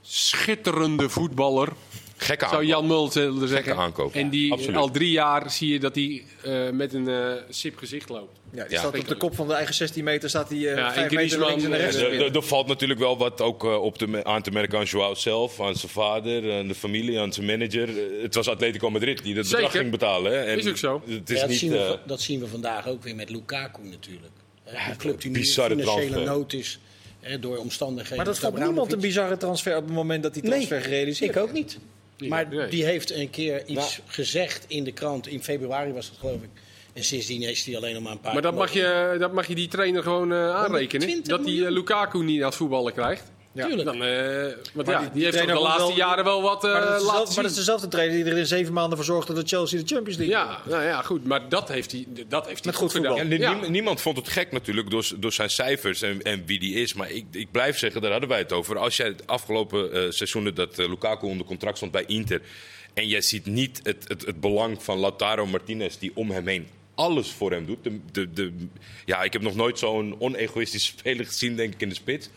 Schitterende voetballer, Gekke zou. Jan Mulder zeggen. aankoop. En die Absoluut. al drie jaar zie je dat hij eh, met een eh, sip gezicht loopt. Ja, die Ja. staat op de kop van de eigen 16 meter, staat hij eh Ja, en meter links en de Er, valt natuurlijk wel wat ook op te, aan te merken aan Joao zelf, aan zijn vader, aan de familie, aan zijn manager. Het was Atletico Madrid die dat bedrag ging betalen. Hè? En Is ook zo. Het Ja, is dat, niet, zien we, dat zien we vandaag ook weer met Lukaku natuurlijk. Die club die nu financiële transfer. nood is door omstandigheden. Maar dat vond niemand een bizarre transfer op het moment dat die Nee, transfer gerealiseerd ik ook niet. Maar nee. die heeft een keer iets Nou. gezegd in de krant. In februari was het geloof ik. En sindsdien is hij alleen nog maar een paar... Maar dat mag je, dat mag je die trainer gewoon eh, aanrekenen. 120 Dat hij miljoen. Lukaku niet aan het voetballen krijgt. Ja. Tuurlijk. Dan, eh, want ja, die- die, die heeft de laatste wel- jaren wel wat eh Maar dat, is laten dezelfde, zien. maar dat is dezelfde trainer die er in zeven maanden voor zorgde dat Chelsea de Champions League Ja, nou ja, goed. Maar dat heeft hij, dat heeft hij Met goed gedaan. voetbal. Ja, Ja. nie- Niemand vond het gek natuurlijk door, door zijn cijfers en, en wie die is. Maar ik, ik blijf zeggen, daar hadden wij het over. Als jij het afgelopen eh, seizoenen dat eh, Lukaku onder contract stond bij Inter... en jij ziet niet het, het, het belang van Lautaro Martinez die om hem heen alles voor hem doet. De, de, de, ja, ik heb nog nooit zo'n onegoïstische [LAUGHS] speler gezien, denk ik, in de spits.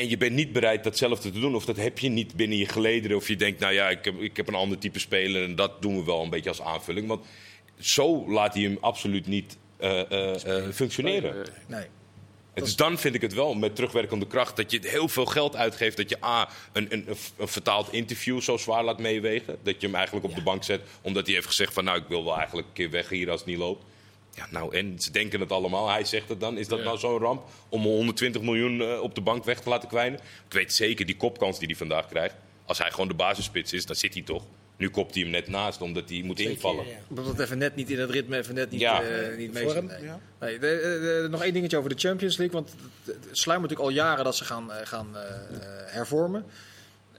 En je bent niet bereid datzelfde te doen. Of dat heb je niet binnen je gelederen. Of je denkt, nou ja, ik heb, ik heb een ander type speler. En dat doen we wel een beetje als aanvulling. Want zo laat hij hem absoluut niet eh, eh, eh, functioneren. Nee. Dus dan vind ik het wel met terugwerkende kracht dat je heel veel geld uitgeeft. Dat je A, een, een, een vertaald interview zo zwaar laat meewegen. Dat je hem eigenlijk op de bank zet. Omdat hij heeft gezegd van nou ik wil wel eigenlijk een keer weg hier als het niet loopt. Ja, nou en ze denken het allemaal. Hij zegt het dan. Is dat Ja. nou zo'n ramp om 120 miljoen eh, op de bank weg te laten kwijnen? Ik weet zeker die kopkans die hij vandaag krijgt. Als hij gewoon de basisspits is, dan zit hij toch. Nu kopt hij hem net naast omdat hij moet invallen. Ja. Omdat het even net niet in het ritme, even net niet, Ja. eh, niet mee zit. Nee. ja. Nee, de- de- de- nog één dingetje over de Champions League. Want het- sluimert natuurlijk al jaren dat ze gaan, eh, gaan eh, eh, hervormen.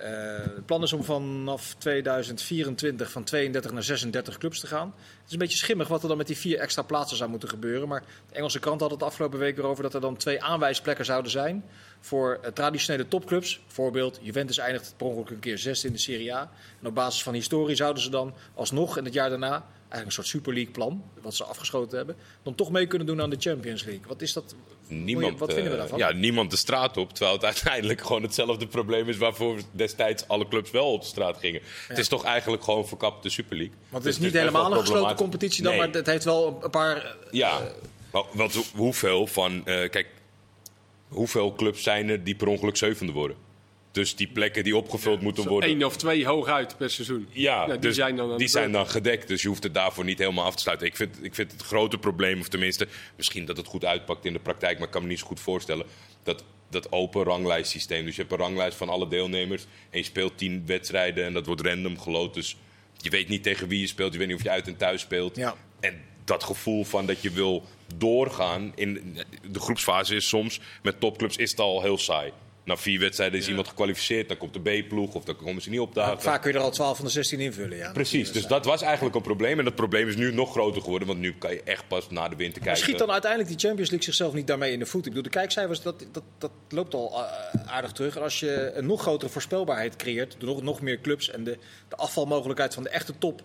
Eh, het plan is om vanaf 2024 van 32 naar 36 clubs te gaan. Het is een beetje schimmig wat er dan met die vier extra plaatsen zou moeten gebeuren. Maar de Engelse krant had het afgelopen week erover dat er dan twee aanwijsplekken zouden zijn voor eh, traditionele topclubs. Voorbeeld, Juventus eindigt per ongeluk een keer zesde in de Serie A. En op basis van historie zouden ze dan alsnog in het jaar daarna, eigenlijk een soort Super League plan, wat ze afgeschoten hebben, dan toch mee kunnen doen aan de Champions League. Wat is dat? Niemand, Wat vinden we eh, daarvan? Ja, niemand de straat op. Terwijl het [LAUGHS] uiteindelijk gewoon hetzelfde probleem is waarvoor destijds alle clubs wel op de straat gingen. Het is toch eigenlijk gewoon verkapt de Super League. Want Dus het is niet helemaal een gesloten competitie dan, Nee. maar het heeft wel een paar... eh, Ja, maar wat, hoeveel van. eh, kijk, hoeveel clubs zijn er die per ongeluk zevende worden? Dus die plekken die opgevuld moeten worden. Eén of twee hooguit per seizoen. Ja, die dus zijn dan, die zijn dan gedekt. Dus je hoeft het daarvoor niet helemaal af te sluiten. Ik vind, ik vind het grote probleem, of tenminste, misschien dat het goed uitpakt in de praktijk, maar ik kan me niet zo goed voorstellen. Dat, dat open ranglijstsysteem. Dus je hebt een ranglijst van alle deelnemers. En je speelt tien wedstrijden en dat wordt random geloot. Dus je weet niet tegen wie je speelt. Je weet niet of je uit en thuis speelt. Ja. En dat gevoel van dat je wil doorgaan. In de groepsfase is soms met topclubs is het al heel saai. Na vier wedstrijden is iemand gekwalificeerd, dan komt de B-ploeg of dan komen ze niet op dagen. Vaak kun je er al 12 van de 16 invullen. Ja. Precies, dus dat was eigenlijk een probleem. En dat probleem is nu nog groter geworden, want nu kan je echt pas na de winter Maar kijken. schiet dan uiteindelijk die Champions League zichzelf niet daarmee in de voet? Ik bedoel, de kijkcijfers, dat, dat, dat loopt al eh, aardig terug. En als je een nog grotere voorspelbaarheid creëert, door nog, nog meer clubs en de, de afvalmogelijkheid van de echte top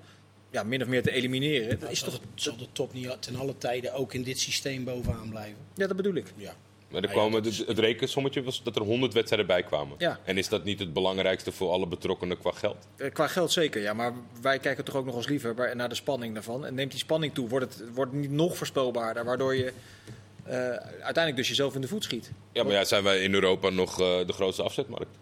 ja, min of meer te elimineren, dat is toch... Zal de top niet ten alle tijden ook in dit systeem bovenaan blijven? Ja, dat bedoel ik. Ja. Maar er Ah, kwamen, dat is- het, het rekensommetje was dat er 100 wedstrijden bij kwamen. Ja. En is dat niet het belangrijkste voor alle betrokkenen qua geld? Eh, Qua geld zeker, ja. Maar wij kijken toch ook nog eens liever naar de spanning daarvan. En neemt die spanning toe, wordt het, wordt het niet nog voorspelbaarder, waardoor je eh, uiteindelijk dus jezelf in de voet schiet. Ja, maar ja, zijn wij in Europa nog eh, de grootste afzetmarkt?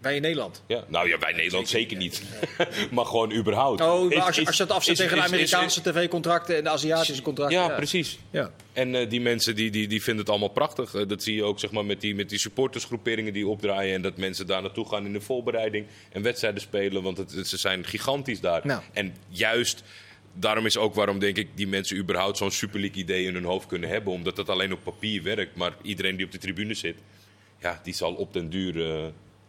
Wij in Nederland. Ja. Nou ja, wij Nederland zeker niet. [LAUGHS] maar gewoon überhaupt. Oh, Is- als je, is- als je dat afzet is- tegen de Amerikaanse tv-contracten en de Aziatische contracten. Ja, precies. Ja. En eh, die mensen die, die, die vinden het allemaal prachtig. Eh, dat zie je ook zeg maar, met, die, met die supportersgroeperingen die opdraaien. En dat mensen daar naartoe gaan in de voorbereiding en wedstrijden spelen. Want het, het- ze zijn gigantisch daar. Nou. En juist daarom is ook waarom denk ik die mensen überhaupt zo'n Super League idee in hun hoofd kunnen hebben. Omdat dat alleen op papier werkt. Maar iedereen die op de tribune zit, ja, die zal op den duur eh,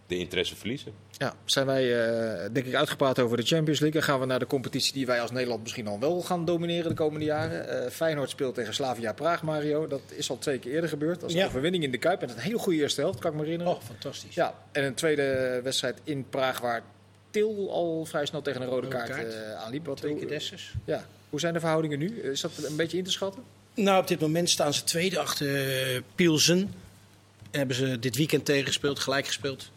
de interesse verliezen. Ja, zijn wij eh, denk ik uitgepraat over de Champions League. Dan gaan we naar de competitie die wij als Nederland misschien al wel gaan domineren de komende jaren. Eh, Feyenoord speelt tegen Slavia Praag, Mario. Dat is al twee keer eerder gebeurd. Dat is een overwinning in de Kuip. Met een hele goede eerste helft, kan ik me herinneren. Oh, fantastisch. Ja, en een tweede wedstrijd in Praag waar Til al vrij snel tegen een rode, Rode kaart, kaart. eh, aanliep. Wat, Twee hoe, keer Dessers. ja. hoe zijn de verhoudingen nu? Is dat een beetje in te schatten? Nou, op dit moment staan ze tweede achter eh, Pielsen. Hebben ze dit weekend tegengespeeld, gelijk gespeeld.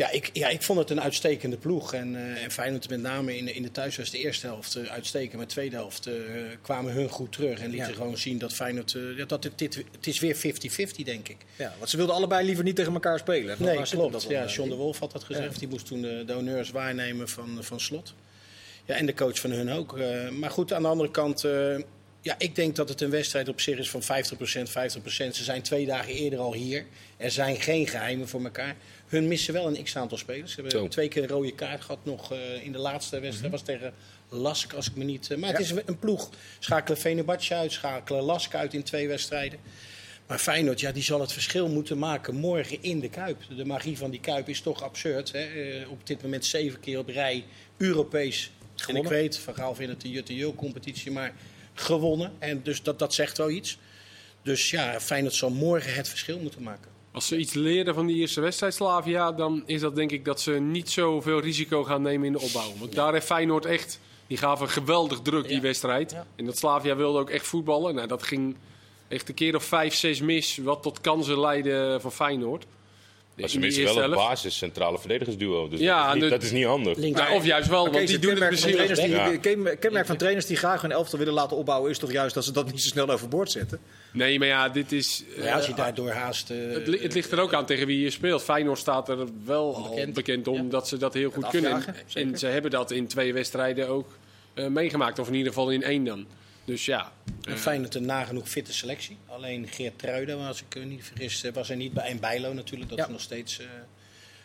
Ja, ik, ja, ik vond het een uitstekende ploeg. En, en Feyenoord met name in, de- in de thuiswedstrijd de eerste helft eh, uitstekend. Maar de tweede helft eh, kwamen hun goed terug. En lieten Ja. gewoon zien dat Feyenoord... dat het, dit, het is weer 50-50, denk ik. Ja, want ze wilden allebei liever niet tegen elkaar spelen. Nee, klopt. dat Ja, John de? Wolf had dat gezegd. Ja. Die moest toen de, de honneurs waarnemen van, van Slot. Ja, en de coach van hun ook. Maar goed, aan de andere kant... ja, ik denk dat het een wedstrijd op zich is van 50%, 50%. Ze zijn twee dagen eerder al hier. Er zijn geen geheimen voor elkaar. Hun missen wel een x-aantal spelers. Ze hebben Zo. twee keer een rode kaart gehad nog eh, in de laatste wedstrijd. was tegen Lask, als ik me niet... eh, maar het Mhm. Is een ploeg. Schakelen Venebadje uit, schakelen Lask uit in twee wedstrijden. Maar Feyenoord, ja, die zal het verschil moeten maken morgen in de Kuip. De magie van die Kuip is toch absurd. Hè? Eh, op dit moment zeven keer op rij Europees. En ik Gewonnen. weet, Van Gaal vindt het de Jutte Jul competitie, maar gewonnen. En dus dat, dat zegt wel iets. Dus ja, Feyenoord zal morgen het verschil moeten maken. Als ze iets leren van die eerste wedstrijd Slavia, dan is dat denk ik dat ze niet zoveel risico gaan nemen in de opbouw. Want daar heeft Feyenoord echt, die gaven geweldig druk die wedstrijd. En dat Slavia wilde ook echt voetballen. Nou, dat ging echt een keer of vijf, zes mis, wat tot kansen leidde voor Feyenoord. Maar ze missen wel een basis centrale verdedigersduo. Dus Ja, dat, is niet, de- dat is niet handig. Nou, of juist wel, want die het doen het kenmerk van misschien trainers die, Ja. kenmerk- van trainers die graag hun elftal willen laten opbouwen is toch juist dat ze dat niet zo snel overboord zetten. Nee, maar ja, dit is... Ja, als je eh, daardoor haast... eh, het, li- het ligt er ook aan tegen wie je speelt. Feyenoord staat er wel al bekend om Ja. dat ze dat heel goed kunnen. afjagen, En, zeker. en ze hebben dat in twee wedstrijden ook eh, meegemaakt. Of in ieder geval in één dan. Dus ja, En Feyenoord een nagenoeg fitte selectie. Alleen Geert Truiden, als ik me niet vergis, eh, was er niet bij. En Bijlo natuurlijk, dat Ja. is nog steeds eh,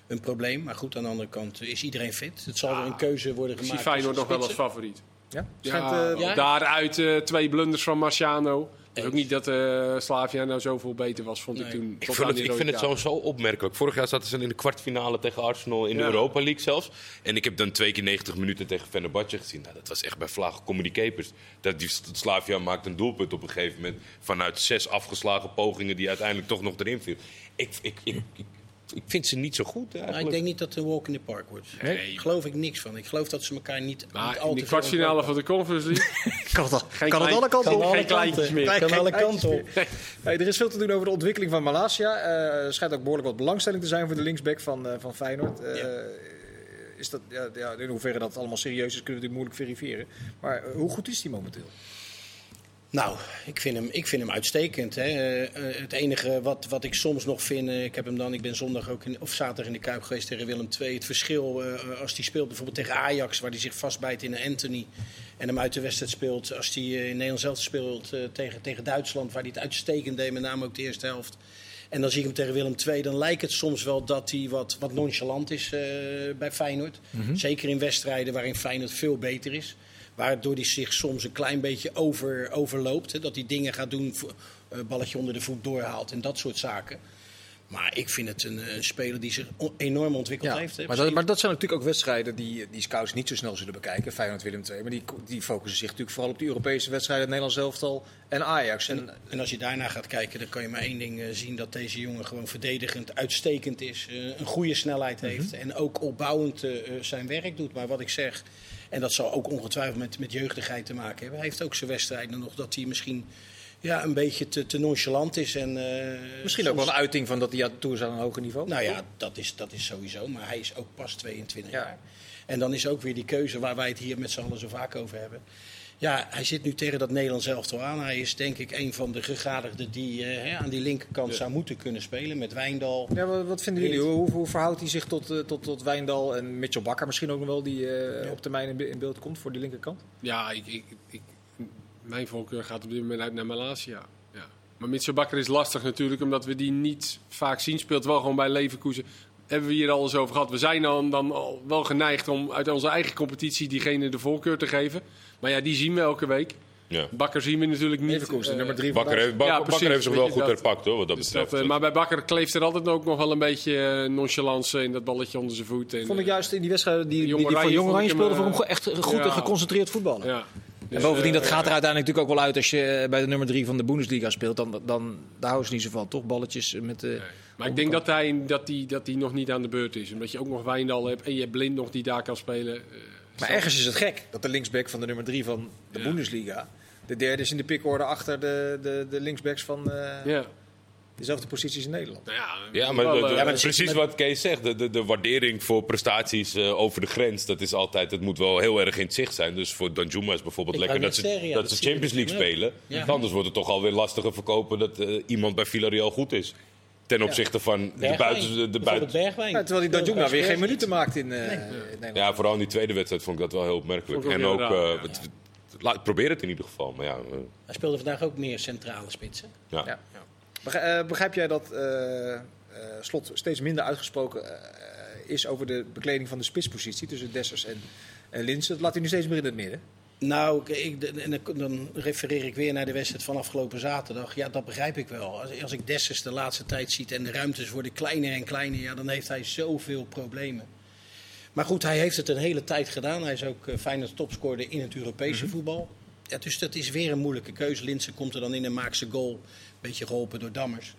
een probleem. Maar goed, aan de andere kant eh, is iedereen fit. Het zal Ja. er een keuze worden ik zie gemaakt. Feyenoord nog wel als favoriet. Ja? Ja, Schijnt, eh, ja. Daaruit eh, twee blunders van Marciano. Is ook niet dat eh Slavia nou zoveel beter was, vond ik toen. Ik, vind het, ik vind het zo, zo opmerkelijk. Vorig jaar zaten ze in de kwartfinale tegen Arsenal in de. Europa League zelfs. En ik heb dan twee keer 90 minuten tegen Fenerbahce gezien. Nou, dat was echt bij comedy capers. Dat die Slavia maakt een doelpunt op een gegeven moment vanuit zes afgeslagen pogingen die uiteindelijk toch nog erin viel. Ik, ik, ik, ik, ik vind ze niet zo goed Nou, eigenlijk. ik denk niet dat het een walk in the park wordt. Nee. Daar geloof ik niks van. Ik geloof dat ze elkaar niet, niet Maar al in te de kwartfinale van de Conference League. [LAUGHS] Kan het, al, Geen kan het alle kanten kan op? alle Geen kleintjes meer. Kan alle kanten op. [LAUGHS] er is veel te doen over de ontwikkeling van Malasia. Eh, Er schijnt ook behoorlijk wat belangstelling te zijn voor de linksback van, eh, van Feyenoord. Eh, Ja. is dat, ja, ja, in hoeverre dat allemaal serieus is, kunnen we natuurlijk moeilijk verifiëren. Maar hoe goed is die momenteel? Nou, ik vind hem, ik vind hem uitstekend. Hè. Eh, eh, het enige wat, wat ik soms nog vind, eh, ik heb hem dan, ik ben zondag ook in, of zaterdag in de Kuip geweest tegen Willem II. Het verschil als hij speelt bijvoorbeeld tegen Ajax, waar hij zich vastbijt in een Anthony. En hem uit de wedstrijd speelt. Als hij in Nederland zelf speelt tegen, tegen Duitsland, waar hij het uitstekend deed, met name ook de eerste helft. En dan zie ik hem tegen Willem II. Dan lijkt het soms wel dat hij wat, wat nonchalant is bij Feyenoord. Zeker in wedstrijden waarin Feyenoord veel beter is. Waardoor hij zich soms een klein beetje over, overloopt. Hè, dat hij dingen gaat doen, eh, balletje onder de voet doorhaalt en dat soort zaken. Maar ik vind het een, een speler die zich enorm ontwikkeld heeft. hè. maar, dat, maar dat zijn natuurlijk ook wedstrijden die, die scouts niet zo snel zullen bekijken. Feyenoord Willem II. Maar die, die focussen zich natuurlijk vooral op de Europese wedstrijden. Nederlands elftal en Ajax. En, En als je daarna gaat kijken, dan kan je maar één ding eh, zien: dat deze jongen gewoon verdedigend uitstekend is. eh, een goede snelheid heeft. En ook opbouwend zijn werk doet. Maar wat ik zeg, en dat zal ook ongetwijfeld met, met jeugdigheid te maken hebben. Hij heeft ook zijn wedstrijden nog dat hij misschien ja, een beetje te, te nonchalant is. En, eh, misschien ook wel een uiting van dat hij aan toe is aan een hoger niveau. Nou ja, dat is, dat is sowieso. Maar hij is ook pas 22 Ja. jaar. En dan is ook weer die keuze waar wij het hier met z'n allen zo vaak over hebben. Ja, hij zit nu tegen dat Nederlands elftal aan. Hij is denk ik een van de gegadigden die eh, hè, aan die linkerkant zou moeten kunnen spelen. Met Wijndal. Ja, wat, wat vinden jullie? Hoe, hoe verhoudt hij zich tot, eh, tot, tot Wijndal en Mitchell Bakker misschien ook nog wel, die eh, op termijn in, be- in beeld komt voor die linkerkant? Ja, ik, ik, ik, mijn voorkeur gaat op dit moment uit naar Malasia. Ja. Maar Mitchell Bakker is lastig natuurlijk, omdat we die niet vaak zien. Speelt wel gewoon bij Leverkusen. Hebben we hier al eens over gehad. We zijn dan, dan al wel geneigd om uit onze eigen competitie diegene de voorkeur te geven. Maar ja, die zien we elke week. Ja. Bakker zien we natuurlijk niet. Leverkusen, Eh, nummer drie van Bakker, heeft, Bak- Ja, Bakker heeft zich wel goed herpakt hoor, wat dat dus betreft. dat, eh, maar bij Bakker kleeft er altijd ook nog wel een beetje eh, nonchalance in dat balletje onder zijn voet. En, Vond ik juist in die wedstrijden die, die, die voor Oranje Jong Oranje speelden, voor hem echt goed ja. en geconcentreerd voetballen. ja. En Dus, bovendien, dat gaat er uiteindelijk natuurlijk ook wel uit als je bij de nummer drie van de Bundesliga speelt. Dan, dan daar houden ze niet zo van, toch? Balletjes met de... Maar ik denk dat hij, dat, hij, dat hij nog niet aan de beurt is. Omdat je ook nog Wijndal hebt en je hebt Blind nog die daar kan spelen. Maar ergens is het gek dat de linksback van de nummer drie van de Ja. Bundesliga... de derde is in de pickorde achter de, de, de linksbacks van eh, ja. dezelfde posities in Nederland. Nou ja, Ja, maar, wel, de- eh, de- ja, maar precies wat Kees zegt. De, de, de waardering voor prestaties eh, over de grens, dat is altijd, het moet wel heel erg in het zicht zijn. Dus voor Danjuma is bijvoorbeeld Ik lekker dat ze, dat dat ze Champions League spelen. Ja. Anders wordt het toch alweer lastiger verkopen dat eh, iemand bij Villarreal goed is. Ten opzichte van de Bergwijn. buiten... De, de buiten Bergwijn. Ja, terwijl die Danjuma Hij weer geen minuten maakt in, eh, Nederland. ja, vooral in die tweede wedstrijd vond ik dat wel heel opmerkelijk. Ik En ook ook, eh, het- laat- probeer het in ieder geval. Maar ja, eh, Hij speelde vandaag ook meer centrale spitsen. ja. Ja. Begrijp, begrijp jij dat eh, eh, Slot steeds minder uitgesproken eh, is over de bekleding van de spitspositie tussen Dessers en, en Linsen? Dat laat hij nu steeds meer in het midden. Nou, ik, en dan- refereer ik weer naar de wedstrijd van afgelopen zaterdag. Ja, dat begrijp ik wel. Als, als ik Dessers de laatste tijd ziet en de ruimtes worden kleiner en kleiner, ja, dan heeft hij zoveel problemen. Maar goed, hij heeft het een hele tijd gedaan. Hij is ook uh, Feyenoord topscorer in het Europese voetbal. Ja, dus dat is weer een moeilijke keuze. Linsen komt er dan in en maakt zijn goal. Beetje geholpen door Dammers.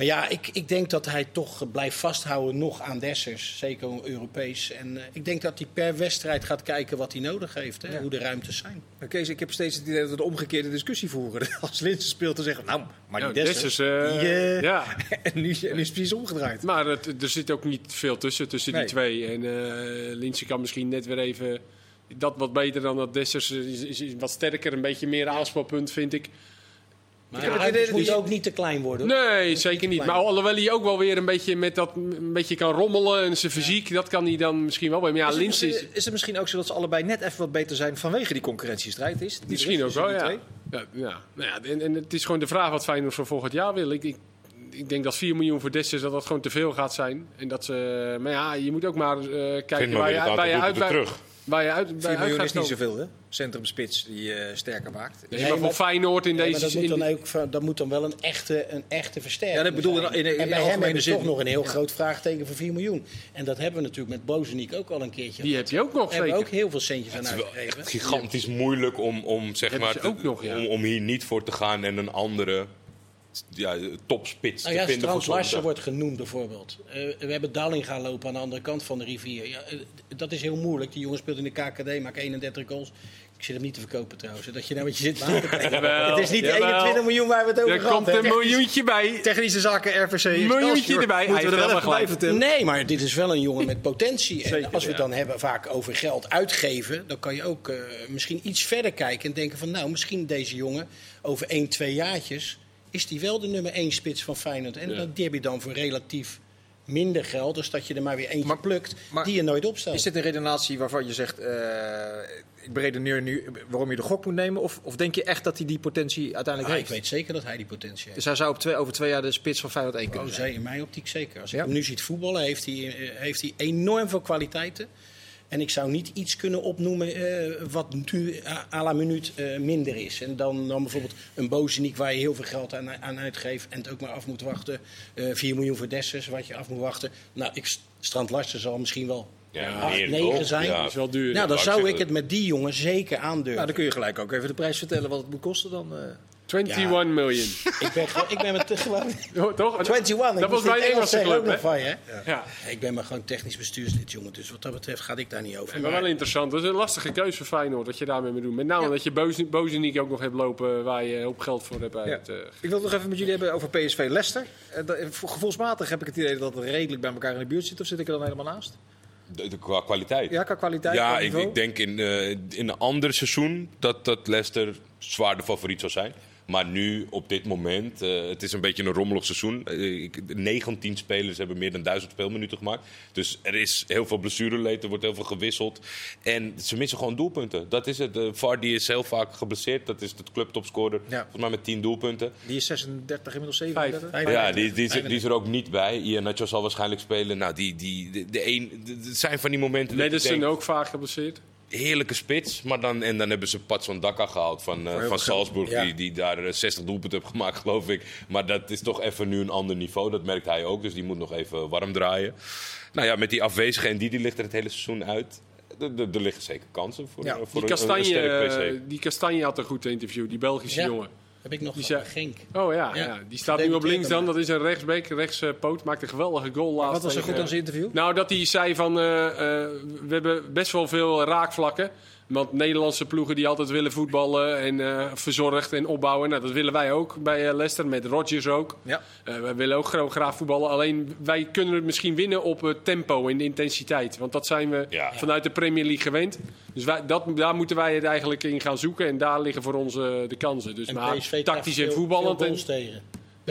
Maar ja, ik, ik denk dat hij toch blijft vasthouden nog aan Dessers. Zeker Europees. En eh, ik denk dat hij per wedstrijd gaat kijken wat hij nodig heeft. Hè, Ja. Hoe de ruimtes zijn. Maar Kees, ik heb steeds het idee dat we de omgekeerde discussie voeren. [LAUGHS] Als Linsen speelt, dan zeggen we, nou, maar die ja, Dessers... Dessers, eh, die, eh, ja. en, [LAUGHS] nu, en nu is het precies omgedraaid. Maar het, er zit ook niet veel tussen, tussen Nee. die twee. En eh Linse kan misschien net weer even dat wat beter dan dat Dessers. Is, is, is wat sterker, een beetje meer aanspelpunt vind ik. Maar heb ja, het idee het dat moet hij- ook niet te klein worden. hoor. Nee, zeker niet. Maar alhoewel hij ook wel weer een beetje met dat een beetje kan rommelen en zijn fysiek, dat kan hij dan misschien wel. Maar ja, is, is misschien, is het misschien ook zo dat ze allebei net even wat beter zijn vanwege die concurrentiestrijd is? Die misschien is ook wel, ja. twee? ja, ja. Nou ja en, en het is gewoon de vraag wat Feyenoord voor volgend jaar wil. Ik, ik, ik denk dat 4 miljoen voor Dessers dat dat gewoon te veel gaat zijn. En dat ze, maar ja, je moet ook maar eh, kijken waar je, waar je uit bij, terug. Waar je uit, bij 4 uit miljoen gaat is niet zoveel, hè? Centrumspits die eh, sterker maakt. Nee, Nee, maar voor maar- Feyenoord in Ja, deze... dat, moet dan die- ook, van- dat moet dan wel een echte, een echte versterking Ja, dat bedoel zijn. in- in- in en bij hem hebben we toch nog een heel groot vraagteken voor 4 miljoen. En dat hebben we natuurlijk met Bozeniek ook al een keertje die gehad. heb je ook nog Daar hebben we ook heel veel centjes aan Het is wel uitgegeven. gigantisch moeilijk om, om, zeg maar, ze te- ook nog, ja. om, om hier niet voor te gaan en een andere ja, topspits Nou te ja, vinden Strand Larsen zondag. wordt genoemd bijvoorbeeld. Eh, we hebben Dalling gaan lopen aan de andere kant van de rivier. Ja, eh, dat is heel moeilijk. Die jongen speelt in de KKD, maakt 31 goals. Ik zit hem niet te verkopen trouwens. Dat je nou wat je zit aan [LAUGHS] te kijken. Jawel, Het is niet jawel. 21 miljoen waar we het over Er gehad komt een hebben. miljoentje bij. Technische zaken, RVC, Miljoentje Excelsior. erbij. Moeten we Hij er wel vertellen. Nee, maar dit is wel een jongen met potentie. En Zeker, als we het dan hebben vaak over geld uitgeven, dan kan je ook eh, misschien iets verder kijken en denken van nou, misschien deze jongen over 1, 2 jaartjes is die wel de nummer 1 spits van Feyenoord. En Ja. die heb je dan voor relatief minder geld, dus dat je er maar weer eentje Maar- plukt maar- die je nooit opstelt. Is dit een redenatie waarvan je zegt, eh, ik beredeneer nu waarom je de gok moet nemen? Of, of denk je echt dat hij die potentie uiteindelijk Ah, ik heeft? weet zeker dat hij die potentie heeft. Dus hij zou op twee, over twee jaar de spits van Feyenoord 1 Oh, kunnen zijn. zee, in mijn optiek zeker. Als ik Ja? hem nu ziet voetballen, heeft hij, eh, heeft hij enorm veel kwaliteiten. En ik zou niet iets kunnen opnoemen eh, wat nu à- à la minuut eh, minder is. En dan, dan bijvoorbeeld een Bozeniek waar je heel veel geld aan, aan uitgeeft en het ook maar af moet wachten. Eh 4 miljoen voor Dessers, wat je af moet wachten. Nou, ik, Strand Larsen zal misschien wel Ja, 8, meer 9 toch? zijn. Ja. Dat is wel duur. Nou, dan zou ik het met die jongen zeker aandurven. Nou, dan kun je gelijk ook even de prijs vertellen wat het moet kosten dan. Eh. 21 miljoen. ik, ben, ik ben met gewoon... Oh, Toch? 21, ik Dat was Engels Engelse club, hè? van je. hè? Ja. Ik ben maar gewoon technisch bestuurslid, jongen. Dus wat dat betreft gaat ik daar niet over. Maar wel interessant. Dat is een lastige keuze voor Feyenoord, wat je daarmee moet doen. Met name dat je Boze- Bozeniek ook nog hebt lopen waar je op geld voor hebt uit. Ja. eh, Ik wil het nog even met jullie hebben over PSV Leicester. Eh, dat- voor- Gevoelsmatig heb ik het idee dat het redelijk bij elkaar in de buurt zit. Of zit ik er dan helemaal naast? De, de- qua kwaliteit. Ja, qua kwaliteit, Ja, ik, denk in, eh, in een ander seizoen dat, dat Leicester zwaar de favoriet zou zijn. Maar nu, op dit moment, eh, het is een beetje een rommelig seizoen. Eh, ik- 19 spelers hebben meer dan 1000 speelminuten gemaakt. Dus er is heel veel blessureleed, er wordt heel veel gewisseld. En ze missen gewoon doelpunten. Dat is het. Uh, Vardy is heel vaak geblesseerd. Dat is de clubtopscorer. Ja. Volgens mij met 10 doelpunten. Die is 36, inmiddels 37. Vijf. Ja, die, die, is, die is er ook niet bij. Ian Nacho zal waarschijnlijk spelen. Nou, die, die, de, de een, de- zijn van die momenten dat je Nederson denkt, ook vaak geblesseerd. Heerlijke spits. Maar dan, en dan hebben ze Patson Daka gehaald van, eh, heel van Salzburg. Ja. Die, die daar eh, 60 doelpunten heeft gemaakt, [LAUGHS] geloof ik. Maar dat is toch even nu een ander niveau. Dat merkt hij ook. Dus die moet nog even warm draaien. Nou ja, met die afwezige en die, die ligt er het hele seizoen uit. Er- liggen zeker kansen voor, Ja, eh, voor Die een, een Kastanje, sterk eh, PC. die Kastanje had een goed interview, die Belgische Ja. jongen. Heb ik nog Die zei- Genk. Oh ja, Ja. ja. die staat nu op links dan. Dat is een rechtsbeek, rechtspoot. Maakt een geweldige goal laatst. Wat was er goed aan zijn interview? Nou, dat hij zei van, eh, eh, we hebben best wel veel raakvlakken. Want Nederlandse ploegen die altijd willen voetballen en eh, verzorgd en opbouwen. Nou, dat willen wij ook bij eh, Leicester, met Rodgers ook. Ja. Eh, wij willen ook gra- graag voetballen. Alleen wij kunnen het misschien winnen op het tempo en de intensiteit. Want dat zijn we Ja. vanuit de Premier League gewend. Dus wij, dat, daar moeten wij het eigenlijk in gaan zoeken. En daar liggen voor ons de kansen. Dus En maar PSV tactisch en voetballend. Veel en- goals tegen.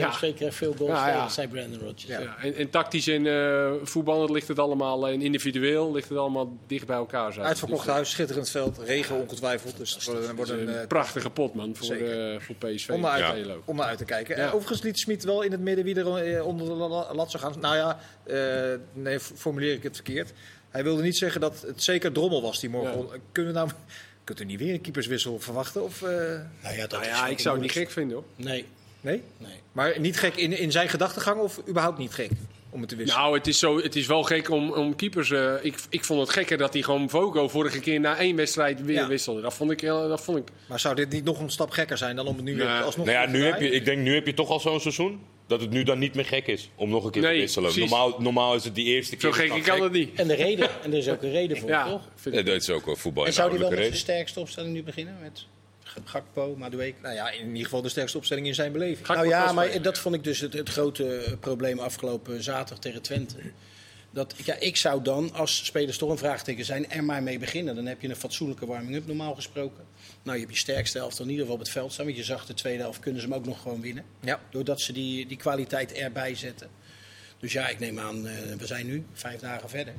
PSV krijgt veel goals Ja, ja. tegen, zei Brandon Rodgers. Ja, en, en tactisch en eh voetballend ligt het allemaal, en individueel ligt het allemaal dicht bij elkaar. Uitverkocht huis, schitterend veld, regen ongetwijfeld. Dus het wordt, een- wordt een, een eh, prachtige pot, man, voor, Zeker. eh, voor PSV. om, naar uit, Ja. Heel leuk. om naar uit te kijken. Ja. Eh, overigens liet Smit wel in het midden wie er eh, onder de la- la- lat zou gaan. Nou ja, eh, nee, formuleer ik het verkeerd. Hij wilde niet zeggen dat het zeker Drommel was die morgen. Ja. Kunnen we nou, [LAUGHS] kunt u niet weer een keeperswissel verwachten? Of, eh, Nou ja, dat Nou is ja, ik zou het niet gek vinden, hoor. Nee, nee? nee. Maar niet gek in, in zijn gedachtegang of überhaupt niet gek om het te wisselen? Nou, het is, zo, het is wel gek om, om keepers... eh, ik, ik vond het gekker dat hij gewoon Vogo vorige keer na één wedstrijd weer Ja. wisselde. Dat vond ik... heel- Dat vond ik Maar zou dit niet nog een stap gekker zijn dan om het nu Nee. weer alsnog Nou ja, te nu heb je, ik denk nu heb je toch al zo'n seizoen. Dat het nu dan niet meer gek is om nog een keer Nee, te wisselen. Normaal, normaal is het die eerste keer. zo gek ik kan het niet. En de reden, en er is ook een reden voor, Ja, toch? Ja, dat is ook wel voetbal. En zou die wel met zijn sterkste opstelling nu beginnen? Met Gakpo, Madueke? Nou ja, in ieder geval de sterkste opstelling in zijn beleving. Nou ja, maar spelen. dat vond ik dus het, het grote probleem afgelopen zaterdag tegen Twente. Dat, ja, ik zou dan, als spelers toch een vraagteken zijn, er maar mee beginnen. Dan heb je een fatsoenlijke warming-up normaal gesproken. Nou, je hebt je sterkste helft in ieder geval op het veld staan. Want je zag de tweede helft kunnen ze hem ook nog gewoon winnen. Ja. Doordat ze die, die kwaliteit erbij zetten. Dus ja, ik neem aan, eh, we zijn nu vijf dagen verder.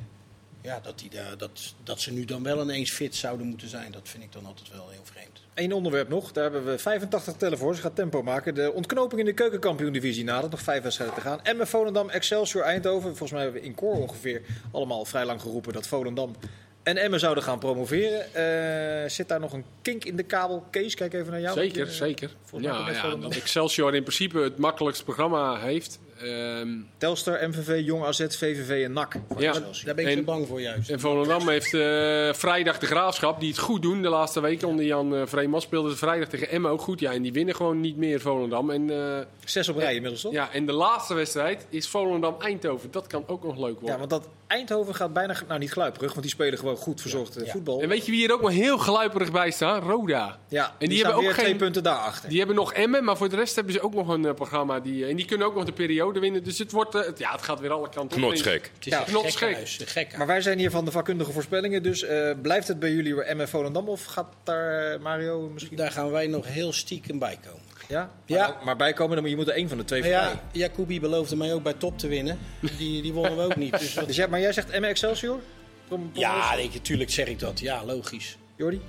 ja, dat, die dat, dat ze nu dan wel ineens fit zouden moeten zijn, dat vind ik dan altijd wel heel vreemd. Eén onderwerp nog, daar hebben we 85 tellen voor. Ze gaat tempo maken. De ontknoping in de keukenkampioen-divisie nadert. Nog vijf wedstrijden te gaan. Emmen, Volendam, Excelsior, Eindhoven. Volgens mij hebben we in koor ongeveer allemaal vrij lang geroepen dat Volendam en Emmen zouden gaan promoveren. Eh, zit daar nog een kink in de kabel? Kees, kijk even naar jou. Zeker, Eh, zeker. Ja, ja, dat Excelsior in principe het makkelijkste programma heeft. Ehm, Telstar, MVV, Jong AZ, VVV en NAC. Ja. Daar ben ik En- zo bang voor juist. en Volendam heeft eh, vrijdag de Graafschap, die het goed doen de laatste weken. Onder Jan uh, Vreeman speelden ze vrijdag tegen Emmen ook goed. Ja, en die winnen gewoon niet meer Volendam. En, eh, Zes op rij inmiddels, toch? ja, en de laatste wedstrijd is Volendam-Eindhoven. Dat kan ook nog leuk Ja, worden. want dat Eindhoven gaat bijna, nou niet gluiperig, want die spelen gewoon goed verzorgd eh, Ja. voetbal. En weet je wie hier ook nog heel gluiperig bij staat? Roda. ja, en die hebben ook weer twee geen- punten daarachter. Die hebben nog Emmen, maar voor de rest hebben ze ook nog een eh, programma. Die, eh, en die kunnen ook nog de periode winnen. Dus het, wordt, het- ja, het gaat weer alle kanten op. Knotsgek. Het is Ja, knotsgek. gekkenhuis. Maar wij zijn hier van de vakkundige voorspellingen, dus eh, blijft het bij jullie weer MF Volendam of gaat daar Mario misschien? Daar gaan wij nog heel stiekem bij komen. Ja? Ja. Maar, maar bijkomen, dan moet je moet er één van de twee vrij. ja, Jacobi beloofde mij ook bij top te winnen. Die, die wonnen we ook niet. Dus wat- Dus jij, maar jij zegt M Excelsior? Prom- ja, nee, natuurlijk zeg ik dat. Ja, logisch. Jordi?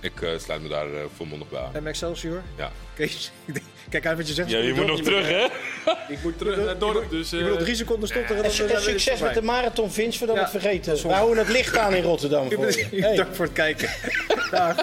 Ik eh, sluit me daar uh, volmondig bij aan. M Excelsior? Ja. Kees, [LAUGHS] ik kijk uit wat je zegt. Ja, je moet nog terug, hè? [LAUGHS] Ik moet terug naar het dorp. Dus, Je eh, moet nog drie seconden stotteren. En dan succes met de marathon, Vince, voordat we Ja, het vergeten. We houden het licht aan in Rotterdam. [LAUGHS] Voor je. Hey. Dank voor het kijken. Dag.